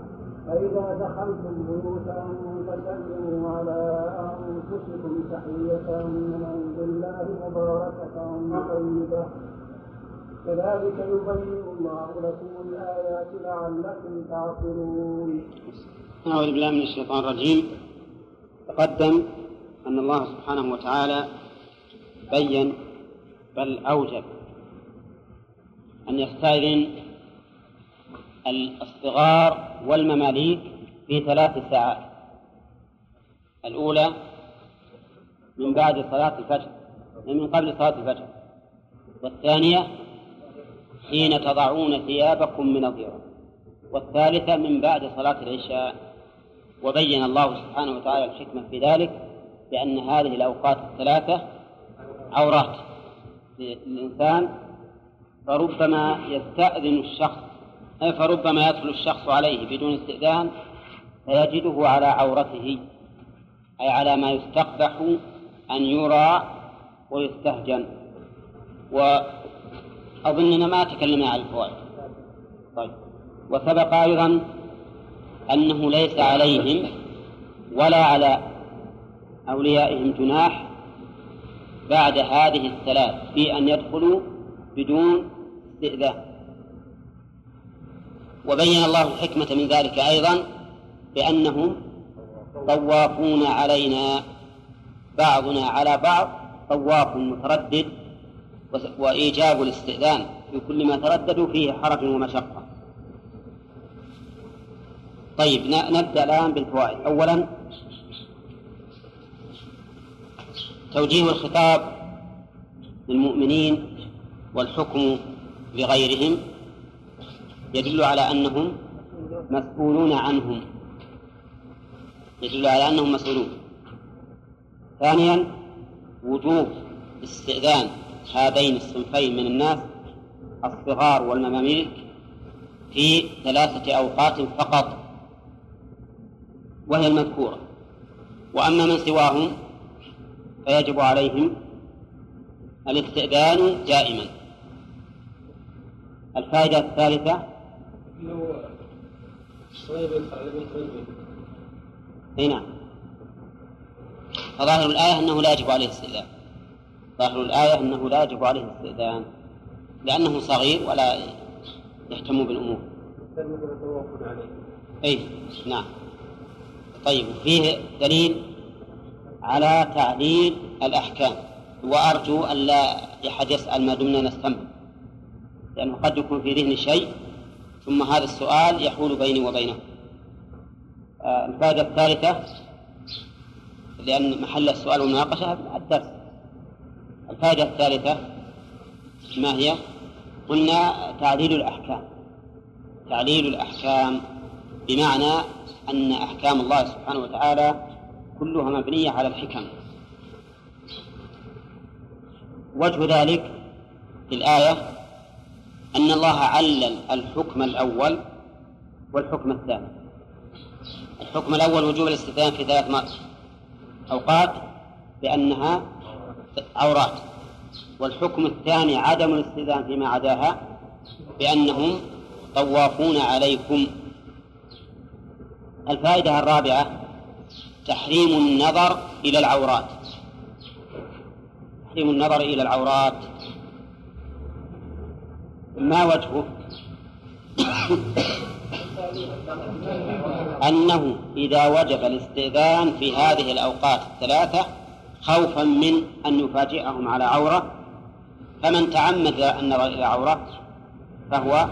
فإذا دخلتم بيوتا فسلموا على أنفسكم تحية من عند الله مباركة طيبة. كذلك يبين الله لكم الآيات لعلكم تعقلون. أعوذ بالله من الشيطان الرجيم. تقدم أن الله سبحانه وتعالى بين بل أوجب أن يستأذن الصغار والمماليك في ثلاث ساعات. الأولى من بعد صلاة الفجر من قبل صلاة الفجر. والثانية حين تضعون ثيابكم من الظهر والثالثة من بعد صلاة العشاء. وبين الله سبحانه وتعالى الحكمة في ذلك بأن هذه الأوقات الثلاثة عورات للإنسان فربما يستأذن الشخص فربما يدخل الشخص عليه بدون استئذان فيجده على عورته أي على ما يستقبح أن يرى ويستهجن. وأظننا ما تكلمنا عن الفوائد. طيب. وسبق أيضا أنه ليس عليهم ولا على أوليائهم جناح بعد هذه الثلاث في أن يدخلوا بدون استئذان. وبين الله الحكمة من ذلك أيضا بأنهم طوافون علينا. بعضنا على بعض طواف متردد وإيجاب الاستئذان في كل ما ترددوا فيه حرج ومشقة. طيب نبدأ الآن بالفوائد. أولا توجيه الخطاب للمؤمنين والحكم لغيرهم يدل على أنهم مسؤولون عنهم. يدل على أنهم مسؤولون. ثانيا وجوب استئذان هذين الصنفين من الناس الصغار والمماليك في ثلاثة أوقات فقط وهي المذكورة. وأما من سواهم فيجب عليهم الاستئذان دائما. الفائدة الثالثة إي نعم. فظاهر الآية أنه لا يجب عليه الاستئذان. ظاهر الآية أنه لا يجب عليه الاستئذان. لأنه صغير ولا يهتم بالأمور. أي نعم. طيب فيه دليل على تعليل الأحكام. وأرجو أن لا أحد يسأل ما دمنا نستمع. لأنه قد يكون في ذهني شيء ثم هذا السؤال يحول بيني وبينه. آه الفائدة الثالثة لأن محل السؤال والمناقشة الدرس. الفائدة الثالثة ما هي؟ قلنا تعليل الأحكام. تعليل الأحكام بمعنى أن أحكام الله سبحانه وتعالى كلها مبنية على الحكم. وجه ذلك في الآية أن الله علل الحكم الأول والحكم الثاني. الحكم الأول وجوب الاستئذان في ثلاث أوقات بأنها عورات والحكم الثاني عدم الاستئذان فيما عداها بأنهم طوافون عليكم. الفائدة الرابعة تحريم النظر إلى العورات. تحريم النظر إلى العورات. ما وجهه؟ أنه إذا وجب الاستئذان في هذه الأوقات الثلاثة خوفا من أن يفاجئهم على عورة. فمن تعمد النظر إلى عورة فهو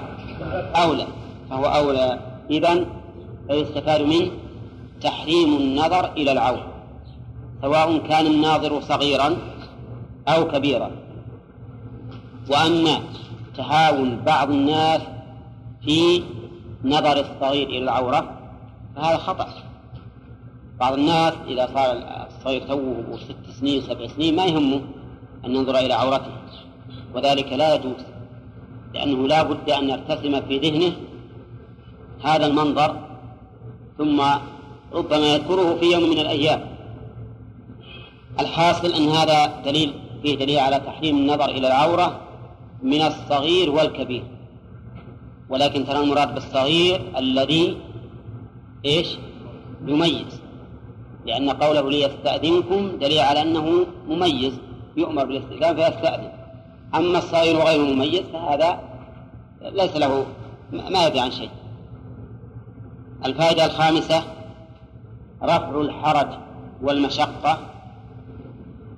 أولى فهو أولى. إذن فيستفاد منه تحريم النظر إلى العورة سواء كان الناظر صغيرا أو كبيرا. وأما تهاون بعض الناس في نظر الصغير إلى العورة فهذا خطأ. بعض الناس إذا صار الصغير توه ست سنين سبع سنين ما يهمه أن ينظر إلى عورته. وذلك لا يجوز لأنه لا بد أن يرتسم في ذهنه هذا المنظر ثم ربما يذكره في يوم من الأيام. الحاصل أن هذا دليل فيه دليل على تحريم النظر إلى العورة من الصغير والكبير. ولكن ترى المراد بالصغير الذي إيش؟ يميز. لأن قوله ليستأذنكم دليل على أنه مميز يؤمر بالاستئذان فيستأذن. أما الصغير غير مميز فهذا ليس له ما يدري عن شيء. الفائدة الخامسة رفع الحرج والمشقة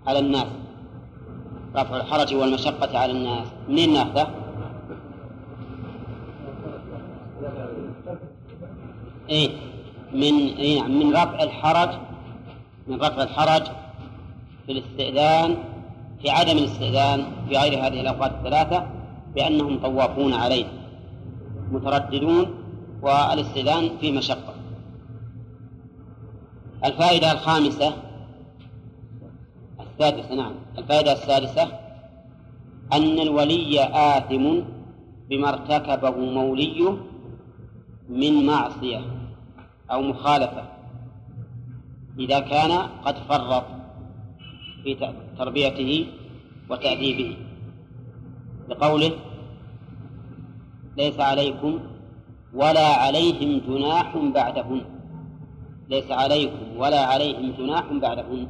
على الناس. رفع الحرج والمشقة على الناس منين ناخذه؟ إيه من إيه نعم من رفع الحرج من رفع الحرج في الاستئذان في عدم الاستئذان في غير هذه الأوقات الثلاثة بأنهم طوافون عليه مترددون والاستئذان في مشقة الفائدة الخامسة السادسة نعم. الفائدة السادسة أن الولي آثم بما ارتكبه موليه من معصية أو مخالفة إذا كان قد فرط في تربيته وتأديبه. لقوله ليس عليكم ولا عليهم جناح بعدهن. ليس عليكم ولا عليهم جناح بعدهن.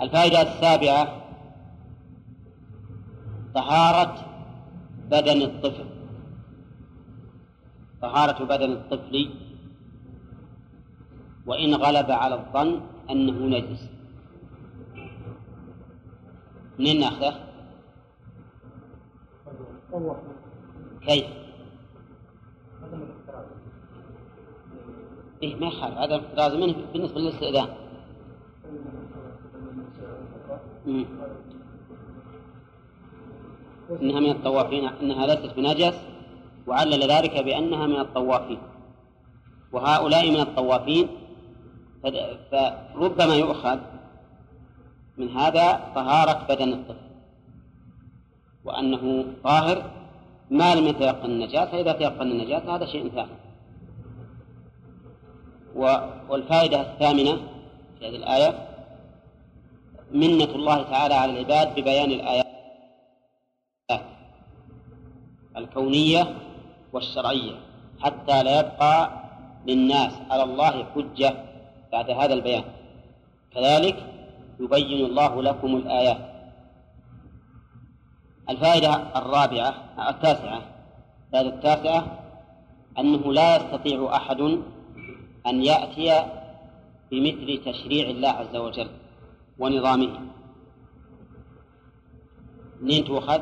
الفائدة السابعة طهارة بدن الطفل طهارة بدن الطفل وإن غلب على الظن أنه نجس منين ناخذه؟ كيف؟ إيه ما يخالف عدم الاحتراز منه بالنسبة للاستئذان إنها من الطوافين إنها ليست بنجس وعلل ذلك بأنها من الطوافين. وهؤلاء من الطوافين فربما يؤخذ من هذا طهارة بدن الطفل. وأنه طاهر ما لم يتيقن النجاسة فإذا تيقن النجاسة هذا شيء ثاني. والفائدة الثامنة في هذه الآية منة الله تعالى على العباد ببيان الآيات الكونية والشرعية حتى لا يبقى للناس على الله حجة بعد هذا البيان. كذلك يبين الله لكم الآيات. الفائدة الرابعة التاسعة الفائدة التاسعة أنه لا يستطيع أحد أن يأتي بمثل تشريع الله عز وجل. ونظامه منين تؤخذ؟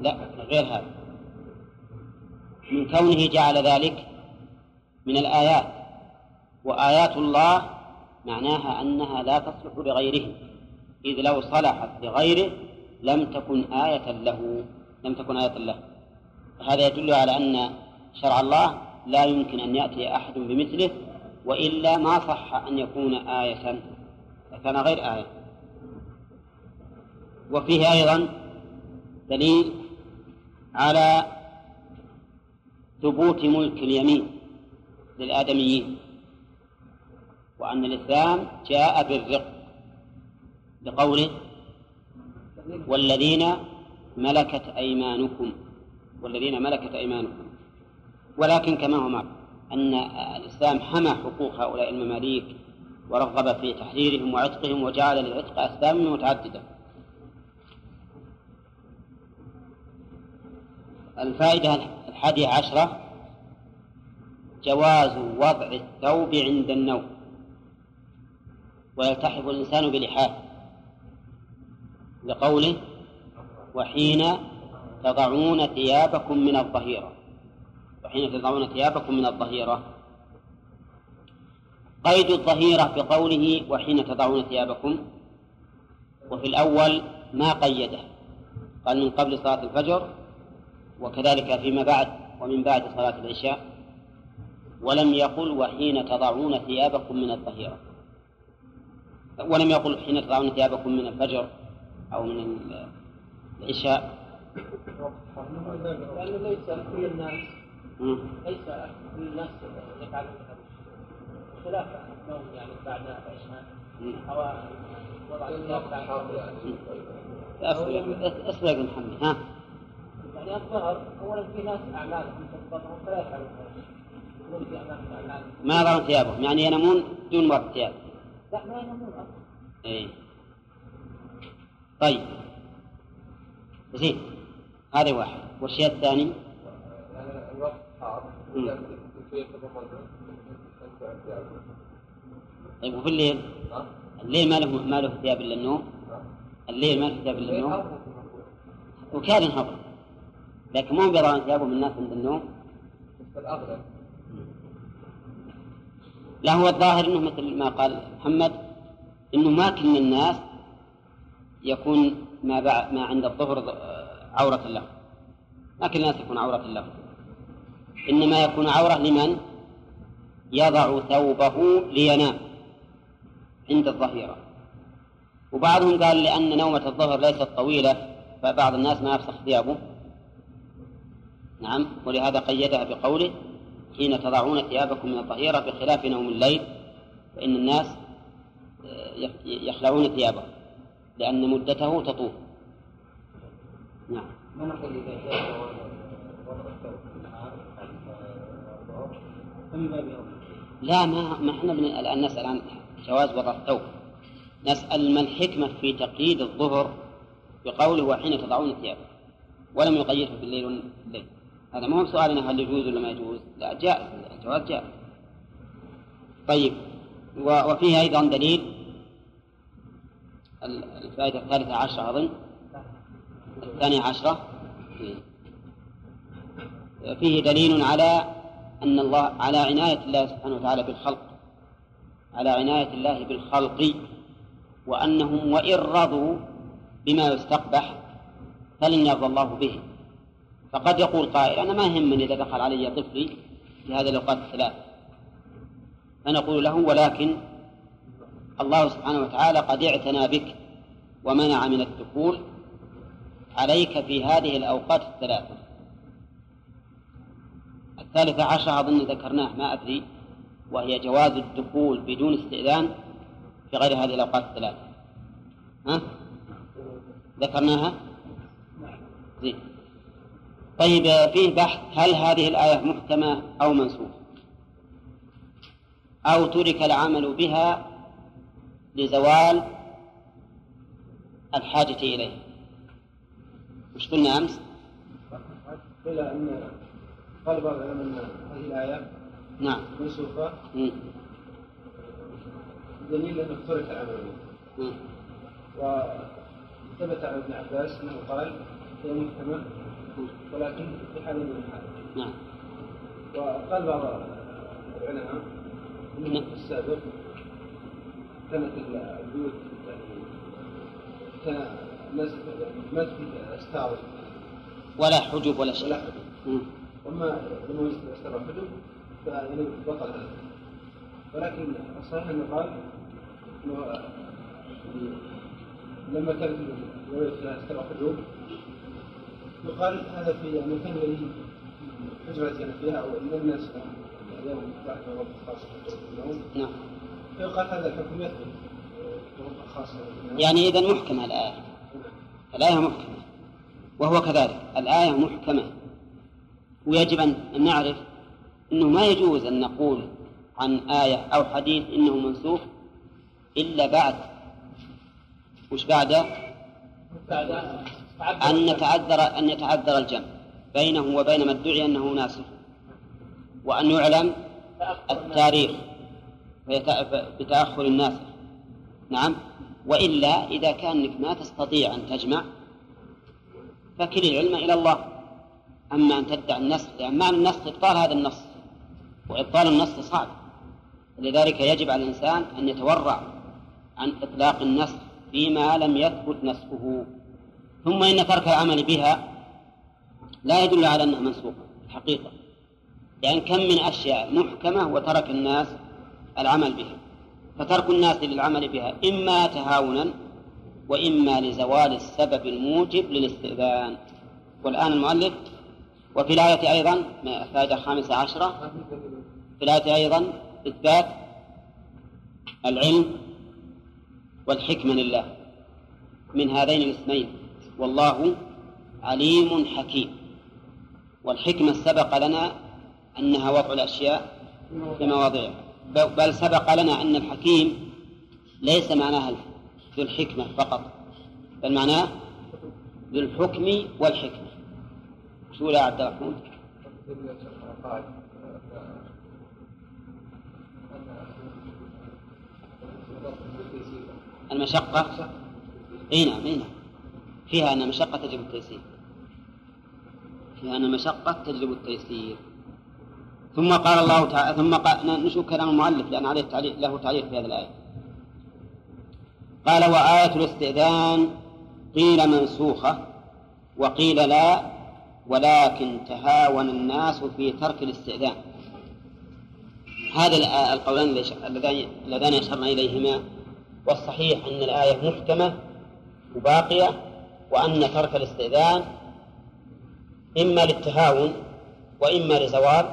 لا غير هذا. من كونه جعل ذلك من الآيات وآيات الله معناها أنها لا تصلح لغيره. إذ لو صلحت لغيره لم تكن آية له لم تكن آية له. هذا يدل على أن شرع الله لا يمكن أن يأتي أحد بمثله وإلا ما صح أن يكون آية كان غير آية. وفيه أيضا دليل على ثبوت ملك اليمين للآدميين وأن الإسلام جاء بالرق بقوله والذين ملكت أيمانكم والذين ملكت أيمانكم. ولكن كما هو معلوم أن الإسلام حمى حقوق هؤلاء المماليك ورغب في تحريرهم وعتقهم وجعل للعتق أسباب متعددة. الفائدة الحادية عشرة جواز وضع الثوب عند النوم. ويلتحف الإنسان بلحاف لقوله وحين تضعون ثيابكم من الظهيرة وحين تضعون ثيابكم من الظهيرة. قيد الظهيرة بقوله وحين تضعون ثيابكم. وفي الأول ما قيده. قال من قبل صلاة الفجر وكذلك فيما بعد ومن بعد صلاة العشاء. ولم يقل وحين تضعون ثيابكم من الظهيرة. ولم يقل حين تضعون ثيابكم من الفجر أو من العشاء. لأنه ليس كل الناس. ليس كل الناس يفعلون هذا خلاف النوم يعني بعد العشاء. أو وضع اصبر يا محمد ها؟ يعني الظهر اولا في ناس اعمالهم تتبطل فلا يفعلون ما يضعون ثيابهم؟ يعني ينامون دون وقت ثياب لا ما ينامون أصلا. اي طيب. زين. هذا واحد. والشيء الثاني؟ طيب وفي الليل؟ الليل ما له ما له ثياب إلا النوم؟ الليل ما له ثياب إلا النوم؟ وكان ينحضر؟ لكن مو بيضعون ثيابهم الناس عند النوم؟ الأغلب. لا هو الظاهر إنه مثل ما قال محمد إنه ما كل الناس يكون ما بعد ما عند الظهر عورة له ما كل الناس يكون عورة له إنما يكون عورة لمن؟ يضع ثوبه لينام عند الظهيرة. وبعضهم قال لأن نومة الظهر ليست طويلة فبعض الناس ما يفسخ ثيابه. نعم ولهذا قيدها بقوله حين تضعون ثيابكم من الظهيرة بخلاف نوم الليل فإن الناس يخلعون ثيابهم لأن مدته تطول. نعم. لا ما ما إحنا الآن نسأل عن جواز وضع الثوب. نسأل ما الحكمة في تقييد الظهر بقوله وحين تضعون الثياب؟ ولم يقيده بالليل والليل هذا ما هو سؤالنا هل يجوز ولا ما يجوز؟ لا جائز. الجواز جائز. طيب وفيه أيضا دليل. ال- الفائدة الثالثة عشرة أظن. الثانية عشرة. فيه دليل على أن الله على عناية الله سبحانه وتعالى بالخلق على عناية الله بالخلق وأنهم وإن رضوا بما يستقبح فلن يرضى الله به. فقد يقول قائل أنا ما يهمني إذا دخل علي طفلي في هذه الأوقات الثلاث. فنقول له ولكن الله سبحانه وتعالى قد اعتنى بك ومنع من الدخول عليك في هذه الأوقات الثلاثة الثالثة عشر أظن ذكرناه ما أدري وهي جواز الدخول بدون استئذان في غير هذه الأوقات الثلاثة ها؟ ذكرناها؟ زين طيب فيه بحث هل هذه الآية محكمة أو منسوخة أو ترك العمل بها لزوال الحاجة إليها وش قلنا أمس؟ قال بعض العلماء هذه الآية نعم منسوخة. دليل أنه ترك العمل. وثبت عن ابن عباس أنه قال هي محكمة ولكن في حال من الحال نعم وقال بعض العلماء أنه نعم. في السابق كانت البيوت يعني كان الناس ما أستار ولا حجب ولا ولا شيء حدود مم. أما وجدت أستار الحدود فيعني بطل ولكن الصحيح أنه قال يعني لما كانت فيها أستار حدود يقال هذا في المكان الذي حجرت يعني فيها أو أن الناس اليوم بعد وقت خاص في النوم نعم. فيقال هذا الحكم يثبت. يعني إذا محكمة الآية. الآية محكمة. وهو كذلك. الآية محكمة. ويجب أن نعرف أنه ما يجوز أن نقول عن آية أو حديث إنه منسوخ إلا بعد. وش بعد؟ بعد أن نتعذر أن يتعذر الجمع بينه وبين ما ادعي أنه ناسخ. وأن يعلم التاريخ بتأخر الناسخ نعم. وإلا إذا كانك ما تستطيع أن تجمع فكل العلم إلى الله. أما أن تدعي النسخ لأن معنى النسخ إبطال هذا النص وإبطال النص صعب. لذلك يجب على الإنسان أن يتورع عن إطلاق النسخ فيما لم يثبت نسخه ثم إن ترك العمل بها لا يدل على أنها منسوخة الحقيقة لأن كم من أشياء محكمة وترك الناس العمل بها. فترك الناس للعمل بها إما تهاونا وإما لزوال السبب الموجب للاستئذان. والآن المؤلف وفي الآية أيضا الفائدة الخامسة عشرة في الآية أيضا إثبات العلم والحكمة لله من هذين الاسمين والله عليم حكيم. والحكمة سبق لنا أنها وضع الأشياء في مواضعها. بل سبق لنا أن الحكيم ليس معناها ذو الحكمة فقط بل معناه ذو الحكم والحكمة. شو يا عبد الرحمن؟ المشقة؟ إي نعم إي نعم. فيها أن المشقة تجلب التيسير. فيها أن المشقة تجلب التيسير. ثم قال الله تعالى ثم قال نشوف كلام المؤلف لأن عليه تعليق له تعليق في هذه الآية. قال وآية الاستئذان قيل منسوخة وقيل لا ولكن تهاون الناس في ترك الاستئذان. هذا القولان اللذان أشرنا إليهما. والصحيح أن الآية محكمة وباقية وأن ترك الاستئذان إما للتهاون وإما لزوال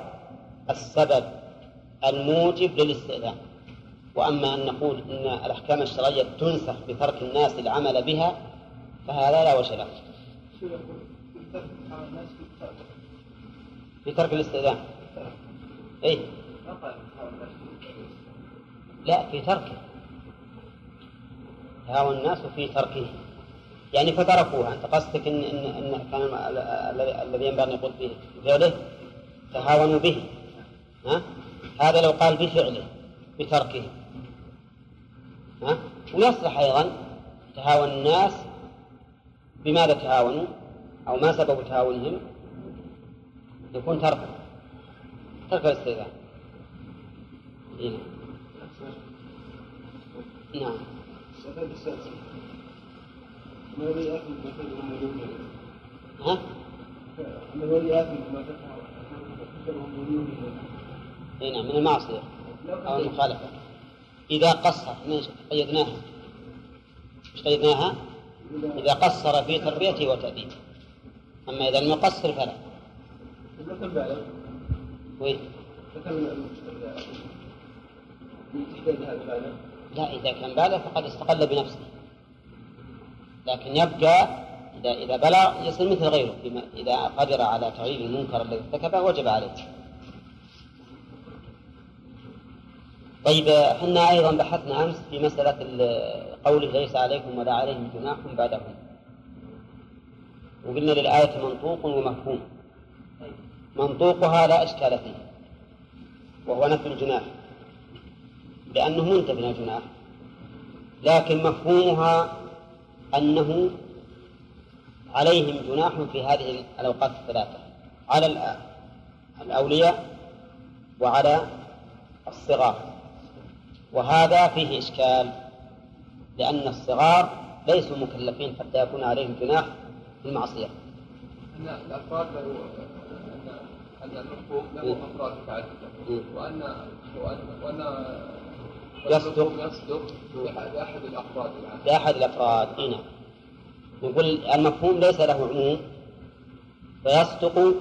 السبب الموجب للاستئذان. وأما أن نقول إن الأحكام الشرعية تنسخ بترك الناس العمل بها فهذا لا وجه له. في ترك الاستئذان. اي لا في تركه. تهاون الناس في تركه. يعني فتركوها. أنت قصدك ان ان, إن كان الذي ينبغي أن يقول فيه بفعله تهاونوا به. ها؟ هذا لو قال بفعله بتركه. ها؟ ويصلح أيضا تهاون الناس بماذا تهاونوا؟ أو ما سبب تهاونهم؟ يكون تركه ترك الاستئذان. إيه. نعم. ما ها؟ ما يأكل ما نعم من المعصية أو المخالفة. إذا قصر من قيدناها. قيدناها؟ إذا قصر في تربيته وتأديبه. أما إذا لم يقصر فلا ما كان بالغ وين لا إذا كان بالغ فقد استقل بنفسه. لكن يبقى إذا إذا بلغ يصير مثل غيره. بما إذا قدر على تغيير المنكر الذي ارتكبه وجب عليه. طيب إحنا أيضا بحثنا أمس في ال- قوله ليس عليكم ولا عليهم جناح بعدهم وقلنا للآية منطوق ومفهوم. منطوقها لا إشكال فيه وهو نفي الجناح لأنه منتف من الجناح لكن مفهومها أنه عليهم جناح في هذه الأوقات الثلاثة على الأ- الأولياء وعلى الصغار. وهذا فيه إشكال لأن الصغار ليسوا مكلفين حتى يكون عليهم جناح في المعصية أن الأفراد له أن أن المحكوم له إيه. أفراد متعددة إيه. وأن وأن وأن يصدق. يصدق بأحد بأحد الأفراد لأحد الأفراد. إيه نعم. نقول المفهوم ليس له عموم. فيصدق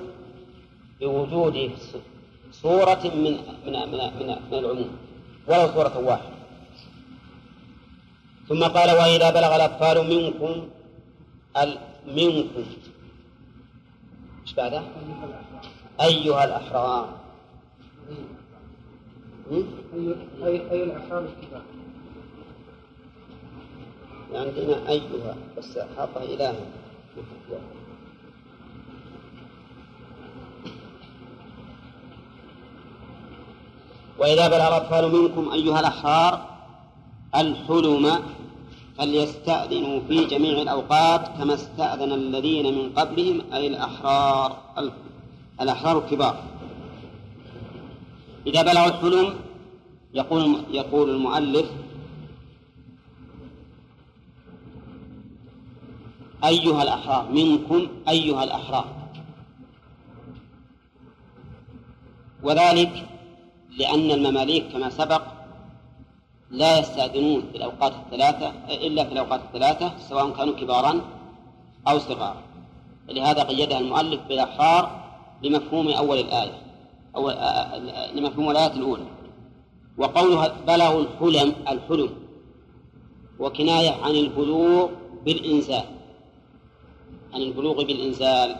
بوجود صورة من من من من, من العموم. ولو صورة واحدة. ثم قال وإذا بلغ الأطفال منكم ال منكم إيش بعده؟ أيها الأحرار؟ أي أي الأحرار الكبار عندنا أيها بس حاطها إلها وإذا بلغ الأطفال منكم أيها الأحرار الحلم فليستأذنوا في جميع الأوقات كما استأذن الذين من قبلهم أي الأحرار الأحرار الكبار. إذا بلغوا الحلم يقول يقول المؤلف أيها الأحرار منكم أيها الأحرار. وذلك لأن المماليك كما سبق لا يستأذنون في الأوقات الثلاثة إلا في الأوقات الثلاثة سواء كانوا كبارا أو صغارا. لهذا قيدها المؤلف بالأحرار لمفهوم أول الآية أو لمفهوم الآية الأولى. وقولها بلغوا الحلم الحلم وكناية عن البلوغ بالإنزال عن البلوغ بالإنزال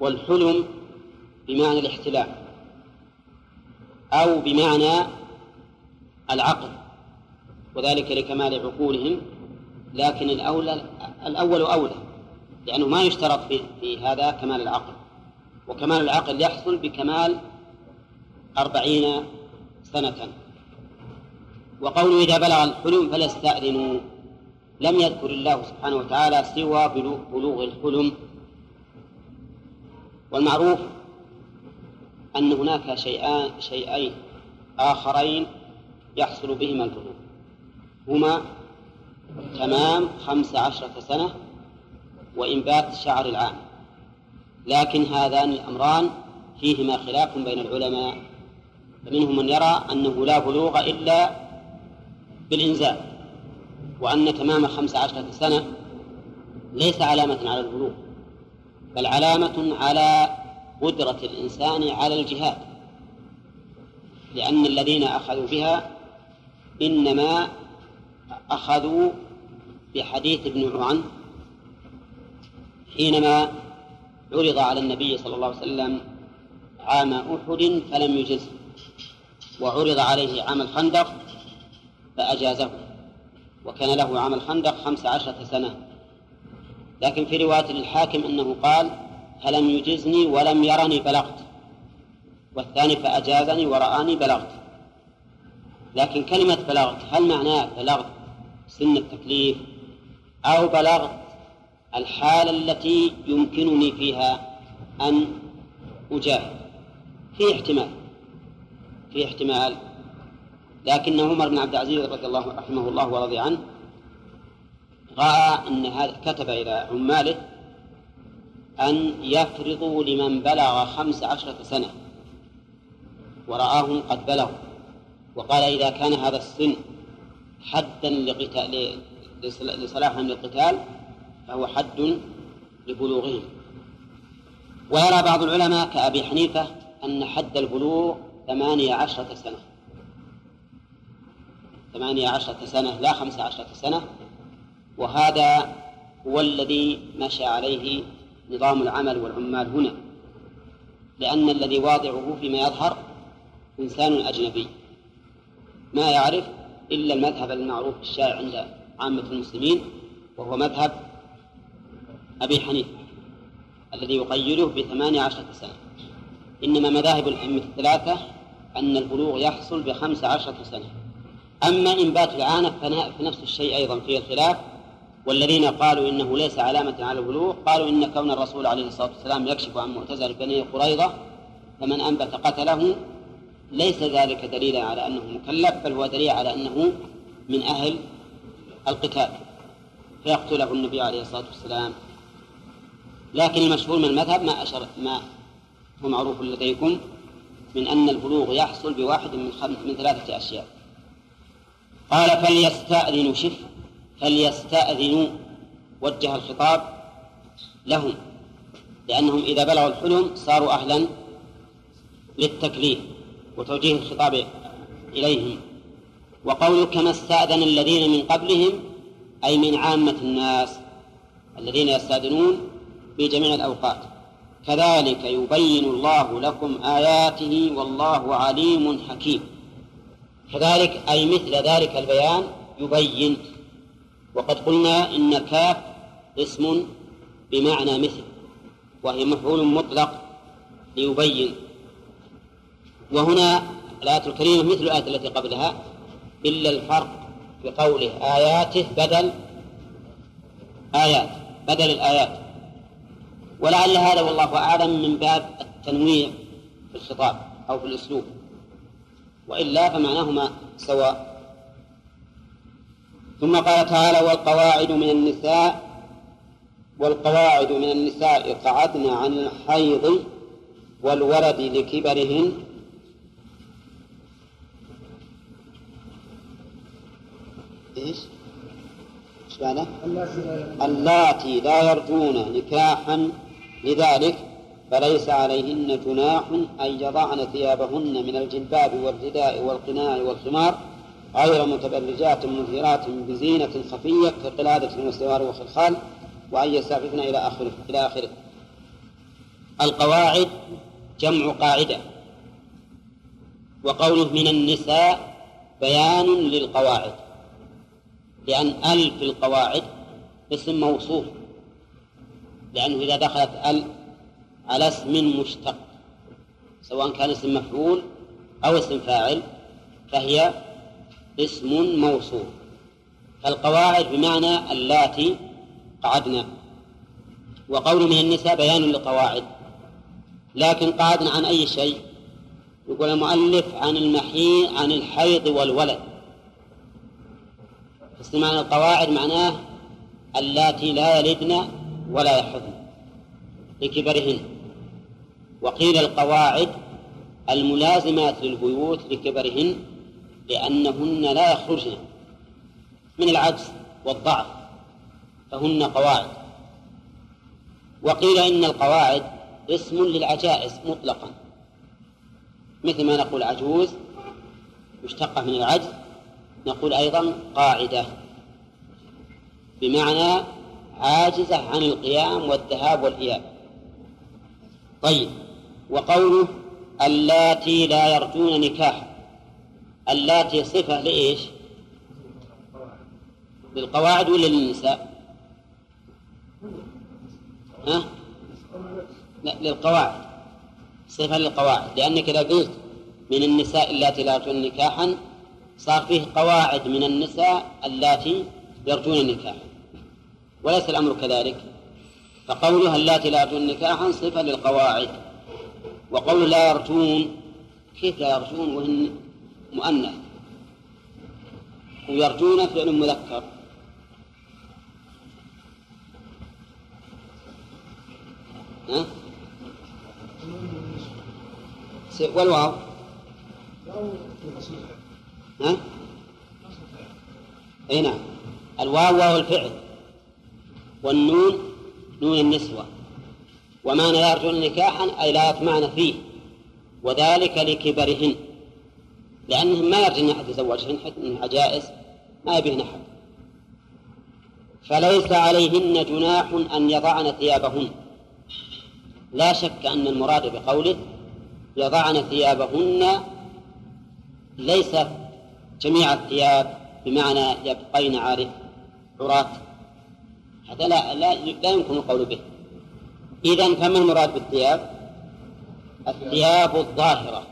والحلم بمعنى الاحتلام أو بمعنى العقل وذلك لكمال عقولهم لكن الأولى الأول أولى لأنه ما يشترط في, في هذا كمال العقل. وكمال العقل يحصل بكمال أربعين سنة. وقوله إذا بلغ الحلم فليستأذنوا. لم يذكر الله سبحانه وتعالى سوى بلوغ الحلم. والمعروف أن هناك شيئان شيئين آخرين يحصل بهما البلوغ هما تمام خمس عشرة سنة وإنبات شعر العام. لكن هذان الأمران فيهما خلاف بين العلماء. فمنهم من يرى أنه لا بلوغ إلا بالإنزال وأن تمام خمس عشرة سنة ليس علامة على البلوغ بل علامة على قدرة الإنسان على الجهاد لأن الذين أخذوا بها إنما أخذوا بحديث ابن عن حينما عرض على النبي صلى الله عليه وسلم عام أحد فلم يجزه وعرض عليه عام الخندق فأجازه وكان له عام الخندق خمس عشرة سنة. لكن في رواية للحاكم أنه قال فلم يجزني ولم يرني بلغت والثاني فأجازني ورآني بلغت. لكن كلمة بلغت هل معناه بلغت سن التكليف أو بلغت الحالة التي يمكنني فيها أن أجاهد؟ في احتمال في احتمال. لكن عمر بن عبد العزيز رضي الله رحمه الله ورضي عنه رأى أن هذا كتب إلى عماله أن يفرضوا لمن بلغ خمس عشرة سنة ورآهم قد بلغوا. وقال إذا كان هذا السن حدا لقتال لصلاحهم للقتال فهو حد لبلوغهم. ويرى بعض العلماء كأبي حنيفة أن حد البلوغ ثمانية عشرة سنة. ثمانية عشرة سنة لا خمسة عشرة سنة. وهذا هو الذي مشى عليه نظام العمل والعمال هنا. لأن الذي واضعه فيما يظهر إنسان أجنبي. ما يعرف إلا المذهب المعروف الشائع عند عامة المسلمين وهو مذهب أبي حنيفة الذي يقيده بثمانية عشرة سنة. إنما مذاهب الأئمة الثلاثة أن البلوغ يحصل بخمس عشرة سنة. أما إنبات العانة فنفس الشيء أيضا فيه الخلاف. والذين قالوا إنه ليس علامة على البلوغ قالوا إن كون الرسول عليه الصلاة والسلام يكشف عن معتزل بني قريظة فمن أنبت قتله ليس ذلك دليلا على أنه مكلف بل هو دليل على أنه من أهل القتال. فيقتله النبي عليه الصلاة والسلام. لكن المشهور من المذهب ما أشر ما هو معروف لديكم من أن البلوغ يحصل بواحد من خمس من ثلاثة أشياء. قال فليستأذنوا شف فليستأذنوا وجه الخطاب لهم لأنهم إذا بلغوا الحلم صاروا أهلا للتكليف. وتوجيه الخطاب إليهم وقوله كما استأذن الذين من قبلهم أي من عامة الناس الذين يستأذنون في جميع الأوقات. كذلك يبين الله لكم آياته والله عليم حكيم. كذلك أي مثل ذلك البيان يبين. وقد قلنا إن كاف اسم بمعنى مثل وهي مفعول مطلق ليبين. وهنا الآية الكريمة مثل الآية التي قبلها إلا الفرق بقوله آياته بدل آيات بدل الآيات. ولعل هذا والله أعلم من باب التنويع في الخطاب أو في الأسلوب. وإلا فمعناهما سواء. ثم قال تعالى والقواعد من النساء والقواعد من النساء قعدن عن الحيض والولد لكبرهن إيش؟ إيش بعده؟ اللاتي لا يرجون نكاحا لذلك فليس عليهن جناح أن يضعن ثيابهن من الجلباب والرداء والقناع والخمار غير متبرجات مظهرات بزينة خفية كقلادة والسوار والخلخال وأن يستعففن إلى آخره إلى آخره القواعد جمع قاعدة وقوله من النساء بيان للقواعد لأن أل في القواعد اسم موصوف لأنه إذا دخلت أل على اسم مشتق سواء كان اسم مفعول أو اسم فاعل فهي اسم موصول فالقواعد بمعنى اللاتي قعدنا. وقول من النساء بيان للقواعد لكن قعدنا عن أي شيء؟ يقول المؤلف عن المحيط عن الحيض والولد. معنى القواعد معناه اللاتي لا يلدن ولا يحضن. لكبرهن وقيل القواعد الملازمات للبيوت لكبرهن لأنهن لا يخرجن. من العجز والضعف فهن قواعد. وقيل إن القواعد اسم للعجائز مطلقا. مثل ما نقول عجوز مشتقة من العجز نقول أيضا قاعدة بمعنى عاجزة عن القيام والذهاب والإياب طيب وقوله اللاتي لا يرجون نكاحا اللاتي صفة لإيش؟ للقواعد ولا للنساء؟ ها؟ لا للقواعد صفة للقواعد لأنك إذا قلت من النساء اللاتي لا يرجون نكاحا صار فيه قواعد من النساء اللاتي يرجون النكاح وليس الأمر كذلك؟ فقولها اللاتي لا يرجون نكاحا صفة للقواعد وقول لا يرجون كيف لا يرجون وهن مؤنث؟ ويرجون فعل مذكر. ها؟ والواو. ها؟ أي نعم. الواو واو الفعل. والنون نون النسوة. وما لا يرجون نكاحا أي لا يطمعن فيه. وذلك لكبرهن. لأنهم ما يرجون أحد يزوجهن حتى من عجائز ما يبيهن أحد. فليس عليهن جناح أن يضعن ثيابهن. لا شك أن المراد بقوله يضعن ثيابهن ليس جميع الثياب بمعنى يبقين عراة هذا لا لا لا يمكن القول به. إذا فما المراد بالثياب؟ الثياب الظاهرة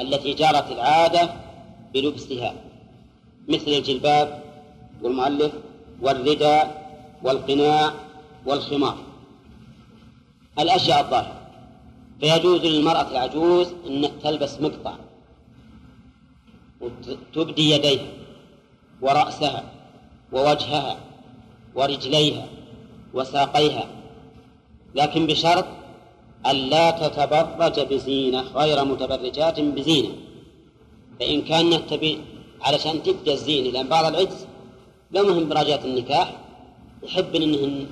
التي جرت العادة بلبسها مثل الجلباب والمؤلف والرداء والقناع والخمار. الأشياء الظاهرة. فيجوز للمرأة العجوز أن تلبس مقطع. وتبدي يديها ورأسها ووجهها ورجليها وساقيها. لكن بشرط ألا تتبرج بزينة غير متبرجات بزينة. فإن كانت تبي علشان تبدأ الزينة لأن بعض العجز لا مهم براجات النكاح يحب أنهن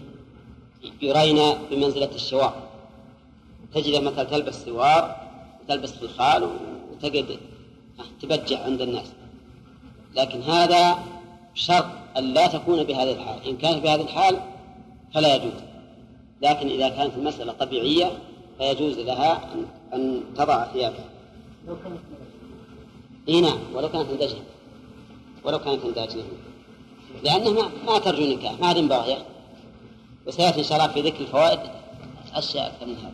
يرين بمنزلة الشوار تجد مثلا تلبس سوار وتلبس خلخال وتجد تبجع عند الناس. لكن هذا شرط أن لا تكون بهذه الحال. إن كانت بهذه الحال فلا يجوز. لكن إذا كانت المسألة طبيعية فيجوز لها أن تضع ثيابها. إي نعم ولو كانت عند ولو كانت عند لأنه ما, ما ترجو نكاح ما عاد باغية وسيأتي إن شاء الله في ذكر الفوائد أشياء أكثر من هذا.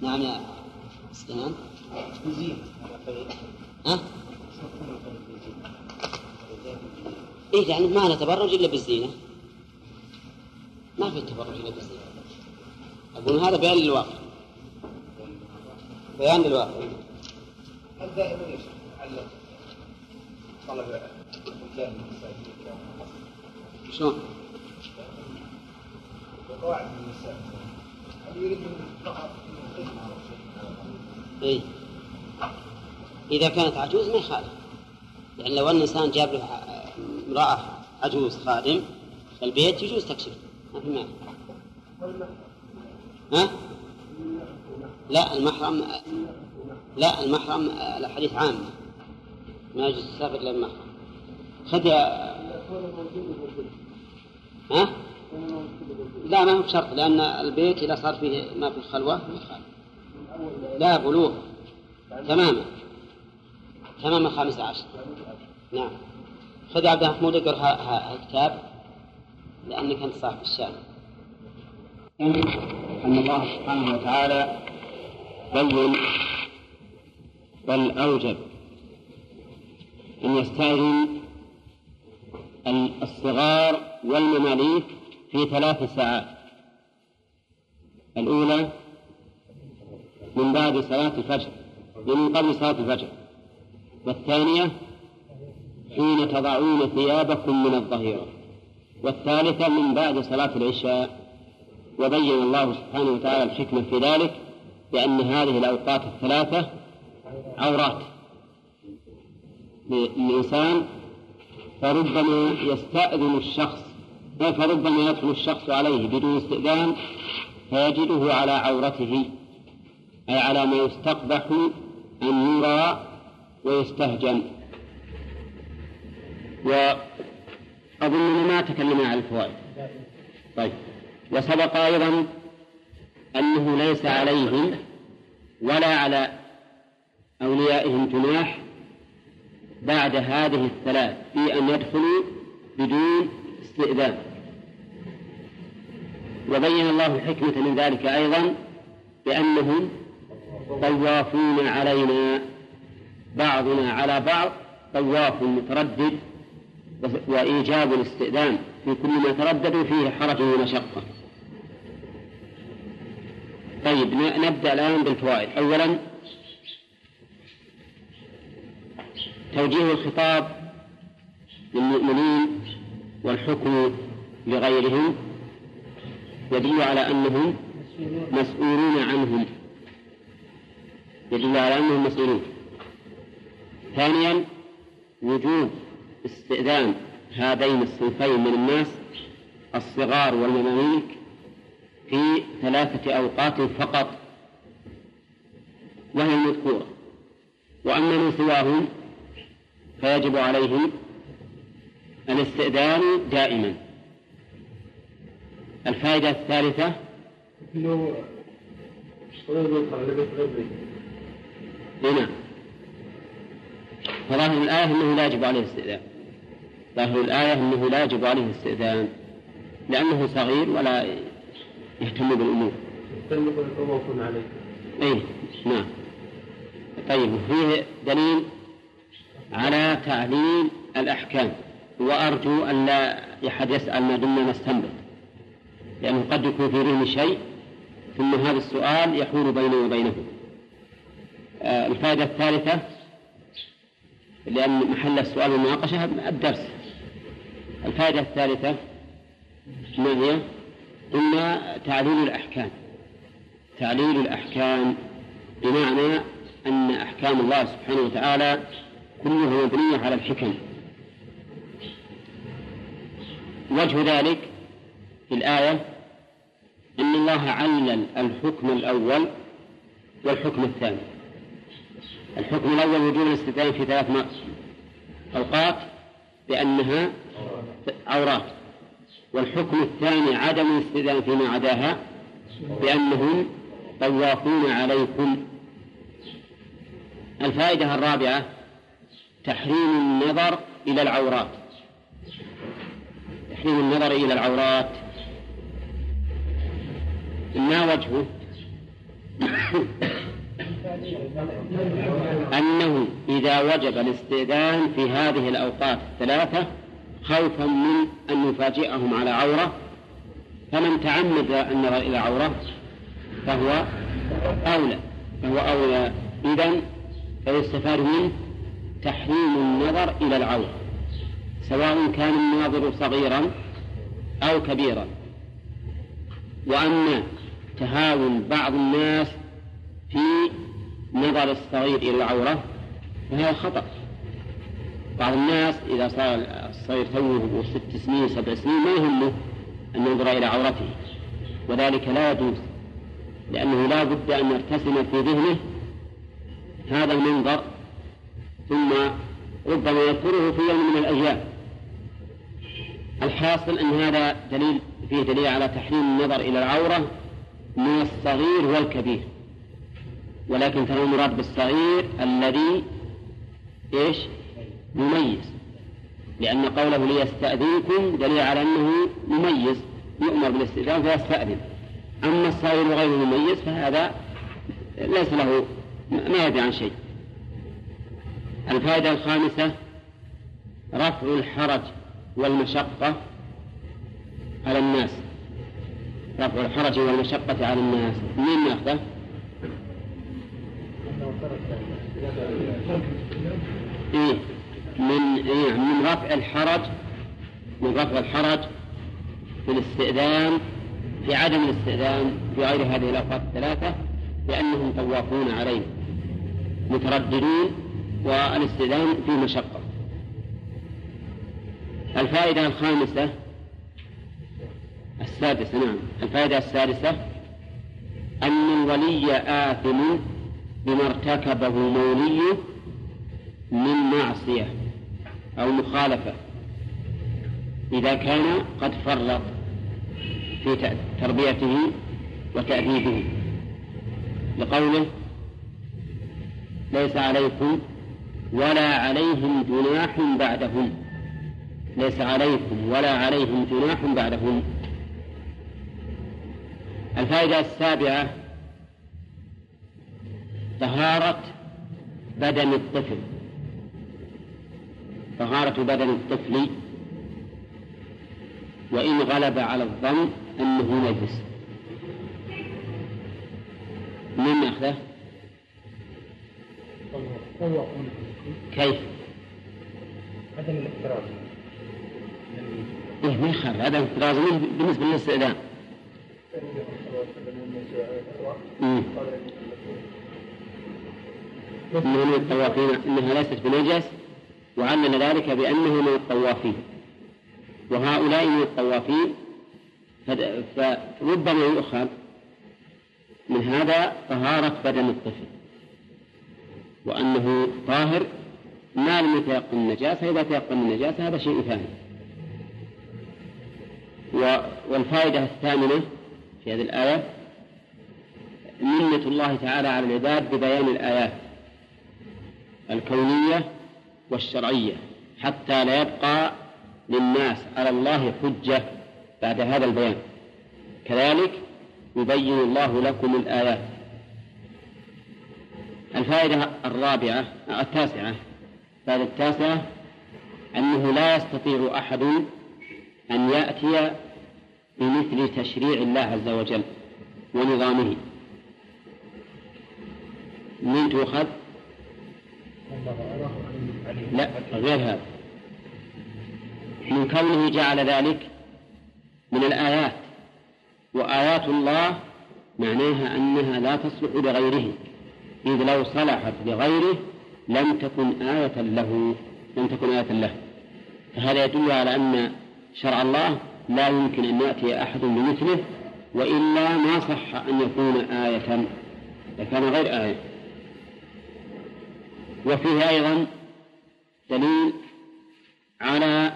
نعم يا سليمان ها؟ إيه يعني ما نتبرج إلا بالزينة ما في تبرج إلا بالزينة أقول هذا بيان للواقع بيان للواقع هل دائما يتعلق طلب شلون؟ وقواعد النساء هل يريد فقط إيه؟ إذا كانت عجوز ما يخالف. يعني لو أن الإنسان جاب له امرأة عجوز خادم البيت يجوز تكشف. ما في مانع. ها؟ لا المحرم لا المحرم الحديث عام. ما يجوز تسافر إلا المحرم. خذ ها؟ لا ما هو بشرط لأن البيت إذا صار فيه ما في الخلوة لا بلوغ. تماما. تمام الخامس عشر. نعم. خذ عبد محمود اقرا الكتاب لأنك أنت صاحب الشأن. أن الله سبحانه وتعالى بين بل أوجب أن يستأذن الصغار والمماليك في ثلاث ساعات. الأولى من بعد صلاة الفجر ومن قبل صلاة الفجر. والثانية حين تضعون ثيابكم من الظهيرة. والثالثة من بعد صلاة العشاء. وبين الله سبحانه وتعالى الحكمة في ذلك بأن هذه الأوقات الثلاثة عورات. للإنسان فربما يستأذن الشخص فربما يدخل الشخص عليه بدون استئذان فيجده على عورته أي على ما يستقبح أن يرى ويستهجن. وأظننا ما تكلمنا عن الفوائد. طيب. وسبق أيضا أنه ليس عليهم ولا على أوليائهم جناح بعد هذه الثلاث في أن يدخلوا بدون استئذان. وبين الله الحكمة من ذلك أيضا بأنهم طوافون علينا بعضنا على بعض طواف متردد وإيجاب الاستئذان في كل ما ترددوا فيه حرج ومشقة. طيب نبدأ الآن بالفوائد. أولا توجيه الخطاب للمؤمنين والحكم لغيرهم يدل على أنهم مسؤولون عنهم. يدل على أنهم مسؤولون. ثانيا وجوب استئذان هذين الصنفين من الناس الصغار والمماليك في ثلاثة أوقات فقط وهي المذكورة. وأما من سواهم فيجب عليهم الاستئذان دائما. الفائدة الثالثة هنا. فظاهر الآية أنه لا يجب عليه الاستئذان. ظاهر الآية أنه لا يجب عليه الاستئذان. لأنه صغير ولا يهتم بالأمور. أي نعم. طيب فيه دليل على تعليل الأحكام. وأرجو أن لا أحد يسأل ما دمنا نستنبط. لأنه قد يكون في ذهن شيء ثم هذا السؤال يحول بيني وبينه. آه الفائدة الثالثة لأن محل السؤال والمناقشة الدرس. الفائدة الثالثة ما هي؟ قلنا تعليل الأحكام. تعليل الأحكام بمعنى أن أحكام الله سبحانه وتعالى كلها مبنية على الحكم. وجه ذلك في الآية أن الله علل الحكم الأول والحكم الثاني. الحكم الأول وجوب الاستئذان في ثلاث أوقات بأنها عورات. والحكم الثاني عدم الاستئذان فيما عداها بأنهم طوافون عليكم. الفائدة الرابعة تحريم النظر إلى العورات. تحريم النظر إلى العورات. ما وجهه؟ أنه إذا وجب الاستئذان في هذه الأوقات الثلاثة خوفا من أن يفاجئهم على عورة. فمن تعمد النظر إلى عورة فهو أولى فهو أولى. إذا فيستفاد منه تحريم النظر إلى العورة سواء كان الناظر صغيرا أو كبيرا. وأما تهاون بعض الناس في نظر الصغير إلى العورة فهذا خطأ. بعض الناس إذا صار الصغير توه ست سنين سبع سنين ما يهمه أن ينظر إلى عورته. وذلك لا يجوز لأنه لا بد أن يرتسم في ذهنه هذا المنظر ثم ربما يذكره في يوم من الأيام. الحاصل أن هذا دليل فيه دليل على تحريم النظر إلى العورة من الصغير والكبير. ولكن ترى المراد بالصغير الذي إيش؟ مميز. لأن قوله ليستأذنكم دليل على أنه مميز يؤمر بالاستئذان فيستأذن. أما الصغير غير مميز فهذا ليس له ما يدري عن شيء. الفائدة الخامسة رفع الحرج والمشقة على الناس. رفع الحرج والمشقة على الناس. منين ناخذه؟ إيه من إيه من رفع الحرج من رفع الحرج في الاستئذان في عدم الاستئذان في غير هذه الأوقات الثلاثة لأنهم طوافون عليه مترددون والاستئذان فيه مشقة. الفائدة الخامسة السادسة نعم الفائدة السادسة أن الولي آثم بما ارتكبه موليه من معصية أو مخالفة إذا كان قد فرط في تربيته وتأديبه. لقوله ليس عليكم ولا عليهم جناح بعدهم. ليس عليكم ولا عليهم جناح بعدهم. الفائدة السابعة طهارة بدن الطفل. طهارة بدن الطفل وإن غلب على الظن أنه نجس. من أخذه؟ كيف؟ عدم الاحتراز إيه ما يخالف عدم الاحتراز بالنسبة للاستئذان إنه من الطوافين إنها ليست بنجس وعلل ذلك بأنه من الطوافين. وهؤلاء من الطوافين فربما يؤخذ من هذا طهارة بدن الطفل. وأنه طاهر ما لم يتيقن النجاسة إذا تيقن النجاسة هذا شيء ثاني. والفائدة الثامنة في هذه الآية منة الله تعالى على العباد ببيان الآيات. الكونية والشرعية حتى لا يبقى للناس على الله حجة بعد هذا البيان. كذلك يبين الله لكم الآيات. الفائدة الرابعة التاسعة. الفائدة التاسعة أنه لا يستطيع أحد أن يأتي بمثل تشريع الله عز وجل ونظامه. من تؤخذ؟ لا غير هذا. من كونه جعل ذلك من الآيات وآيات الله معناها أنها لا تصلح لغيره إذ لو صلحت لغيره لم تكن آية له لم تكن آية له. فهذا يدل على أن شرع الله لا يمكن أن يأتي أحد بمثله وإلا ما صح أن يكون آية لكان غير آية. وفيه أيضا دليل على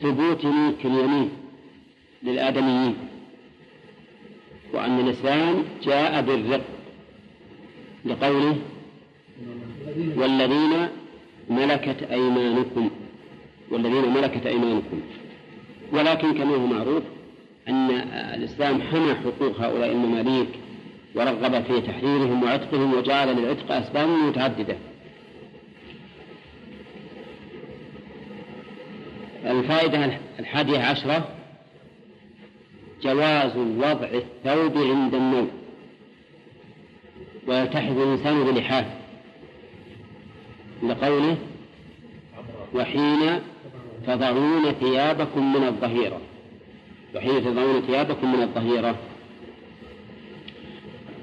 ثبوت ملك اليمين للآدميين وأن الإسلام جاء بالرق لقوله والذين ملكت أيمانكم والذين ملكت أيمانكم. ولكن كما هو معروف أن الإسلام حمى حقوق هؤلاء المماليك ورغب في تحريرهم وعتقهم وجعل للعتق أسبابا متعددة. الفائدة الحادية عشرة جواز وضع الثوب عند النوم. ويلتحف الإنسان بلحافه لقوله وحين تضعون ثيابكم من الظهيرة. وحين تضعون ثيابكم من الظهيرة.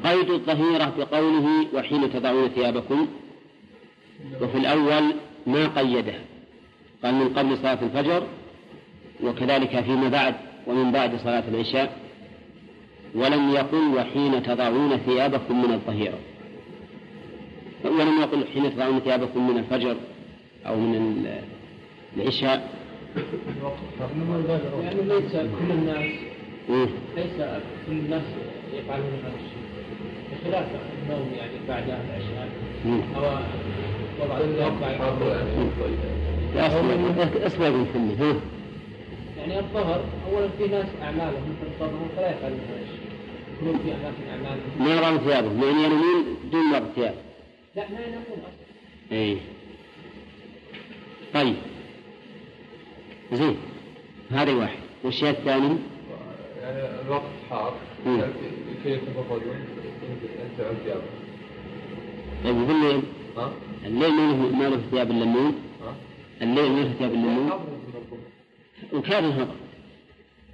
قيد الظهيرة بقوله وحين تضعون ثيابكم. وفي الأول ما قيده. قال من قبل صلاة الفجر وكذلك فيما بعد ومن بعد صلاة العشاء. ولم يقل وحين تضعون ثيابكم من الظهيرة. ولم يقل حين تضعون ثيابكم من الفجر أو من العشاء. يعني ليس كل الناس ليس كل الناس يفعلون هذا الشيء. النوم يعني بعد العشاء. أو وضع من يعني الظهر اولا في ناس اعمالهم مثل الظهر فلا يفعلون هذا الشيء. يكونون في اماكن اعمالهم ما يرون ثيابهم يعني ينامون دون ثياب لا ما ينامون أصلا. اي طيب. زين. هذا واحد. والشيء الثاني؟ يعني الوقت حار. مم. كي ثيابه طيب وبالليل ها؟ الليل ما له ما له ثياب إلا النوم. ها؟ الليل ما له ثياب إلا النوم. وكان هذا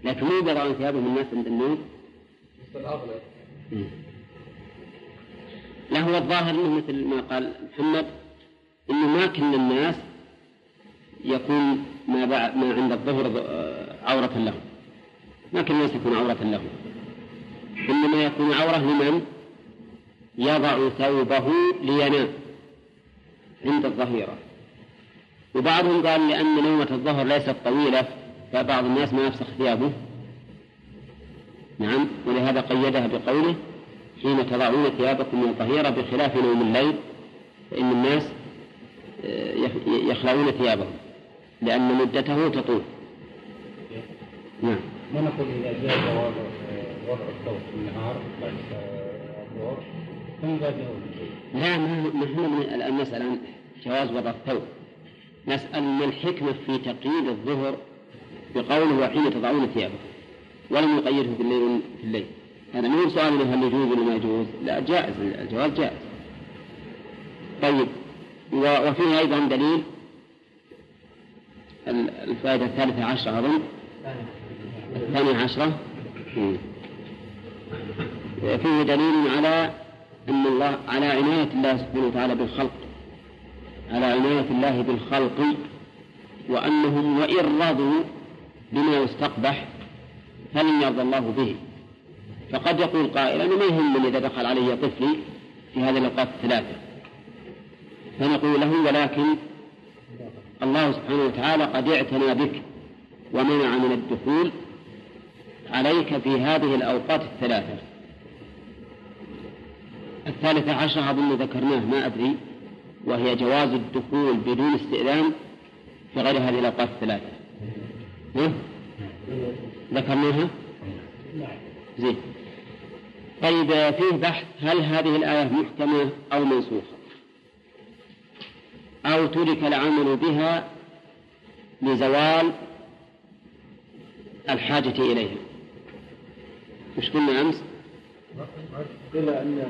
لكن مو يضعون ثيابهم الناس عند النوم. بس الأغلب. لا هو الظاهر إنه مثل ما قال محمد إنه ما كل الناس يكون ما ما عند الظهر آه، عورة له ما كل الناس يكون عورة له إنما يكون عورة لمن؟ يضع ثوبه لينام عند الظهيرة. وبعضهم قال لأن نومة الظهر ليست طويلة فبعض الناس ما يفسخ ثيابه. نعم ولهذا قيدها بقوله حين تضعون ثيابكم من الظهيرة بخلاف نوم الليل فإن الناس آه، يخلعون ثيابهم لأن مدته تطول. نعم. ما نقول إذا جاء وضع الثوب في النهار بعد الظهر ثم إذا لا ما ما عن جواز وضع الثوب. نسأل ما الحكمة في تقييد الظهر بقوله وحين تضعون ثيابكم ولم يقيده بالليل في الليل. هذا مو سؤال هل يجوز ولا ما يجوز؟ لا جائز الجواز جائز. طيب وفيه أيضا دليل الفائدة الثالثة عشرة أظن. الثانية عشرة. فيه دليل على أن الله على عناية الله سبحانه وتعالى بالخلق. على عناية الله بالخلق وأنهم وإن رضوا بما يستقبح فلن يرضى الله به. فقد يقول قائل أنا ما يهمني إذا دخل علي طفلي في هذه الأوقات الثلاثة. فنقول له ولكن الله سبحانه وتعالى قد اعتنى بك ومنع من الدخول عليك في هذه الأوقات الثلاثة. الثالثة عشر أظن ذكرناه ما أدري وهي جواز الدخول بدون استئذان في غير هذه الأوقات الثلاثة ها؟ ذكرناها؟ زين طيب فيه بحث هل هذه الآية محكمة أو منسوخة أو ترك العمل بها لزوال الحاجة إليها وش قلنا أمس؟ قيل أن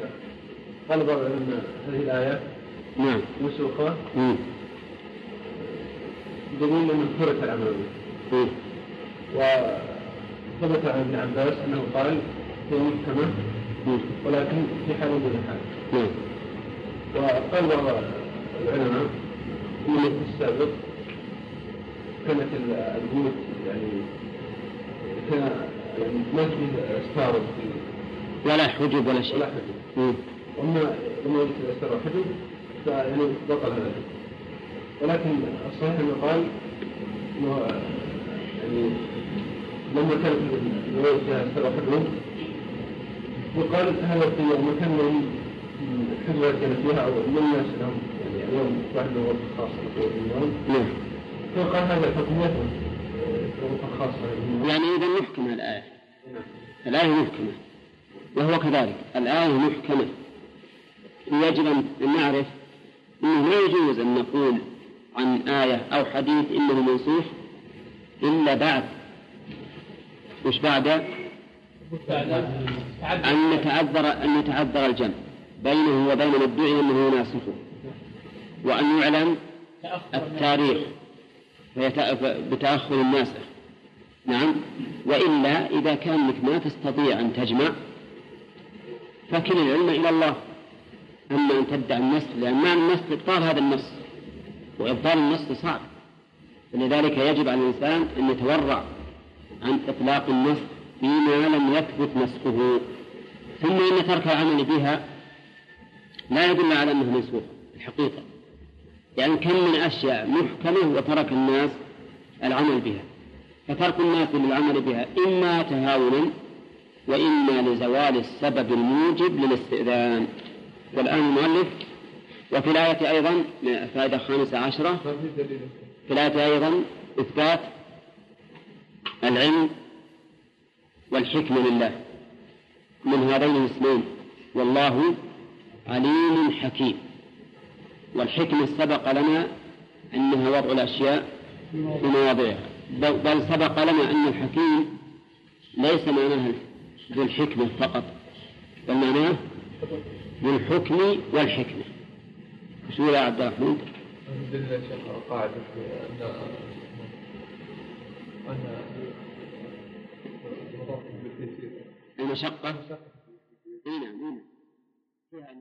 قال بعض العلماء هذه الآية نعم. منسوخة بدليل أنه ترك العمل. بها وثبت عن ابن عباس أنه قال هي محكمة ولكن في حال دون حال. نعم. وقال بعض العلماء في السابق كانت البيوت يعني كان يعني ما فيه استار ولا حجب ولا شيء. ولا حجب وأما لما يجي استار وحجب فيعني بطل هذا ولكن الصحيح انه قال إنه يعني لما كانت الرواية فيها وحجب وقال هذا في مكان من الحجرة كانت فيها أو من الناس لهم يعني اليوم واحد له غرفه خاصه اليوم نعم. فقال هذا حكميته غرفه خاصه يعني إذا محكمه الآية. الآية محكمة. وهو كذلك. الآية محكمة. يجب أن نعرف إنه لا يجوز أن نقول عن آية أو حديث إنه منسوخ إلا بعد. وش بعد؟ أن نتعذر أن يتعذر الجمع بينه وبين من ادعي أنه ناسخه وأن يعلم التاريخ بتأخر الناسخ نعم. وإلا إذا كان ما تستطيع أن تجمع. فكل العلم إلى الله. أما أن تدعي النسخ لأن ما النسخ إبطال هذا النص وإبطال النص صعب. فلذلك يجب على الإنسان أن يتورع عن إطلاق النص فيما لم يثبت نسخه ثم إن ترك العمل بها لا يدل على أنه منسوخ الحقيقة يعني كم من أشياء محكمة وترك الناس العمل بها. فترك الناس للعمل بها إما تهاونا وإما لزوال السبب الموجب للاستئذان. والآن المؤلف وفي الآية أيضا فائدة خامسة عشرة. في الآية أيضا إثبات العلم والحكمة لله. من هذين الاسمين. والله عليم حكيم. والحكمة سبق لنا أنها وضع الأشياء في مواضعها. بل سبق لنا أن الحكيم ليس معناه ذو الحكمة فقط. بل معناه بالحكم والحكمة. بسم الله عبد الرحمن. القاعدة أن أن المشقة إيه نعم إيه نعم. فيها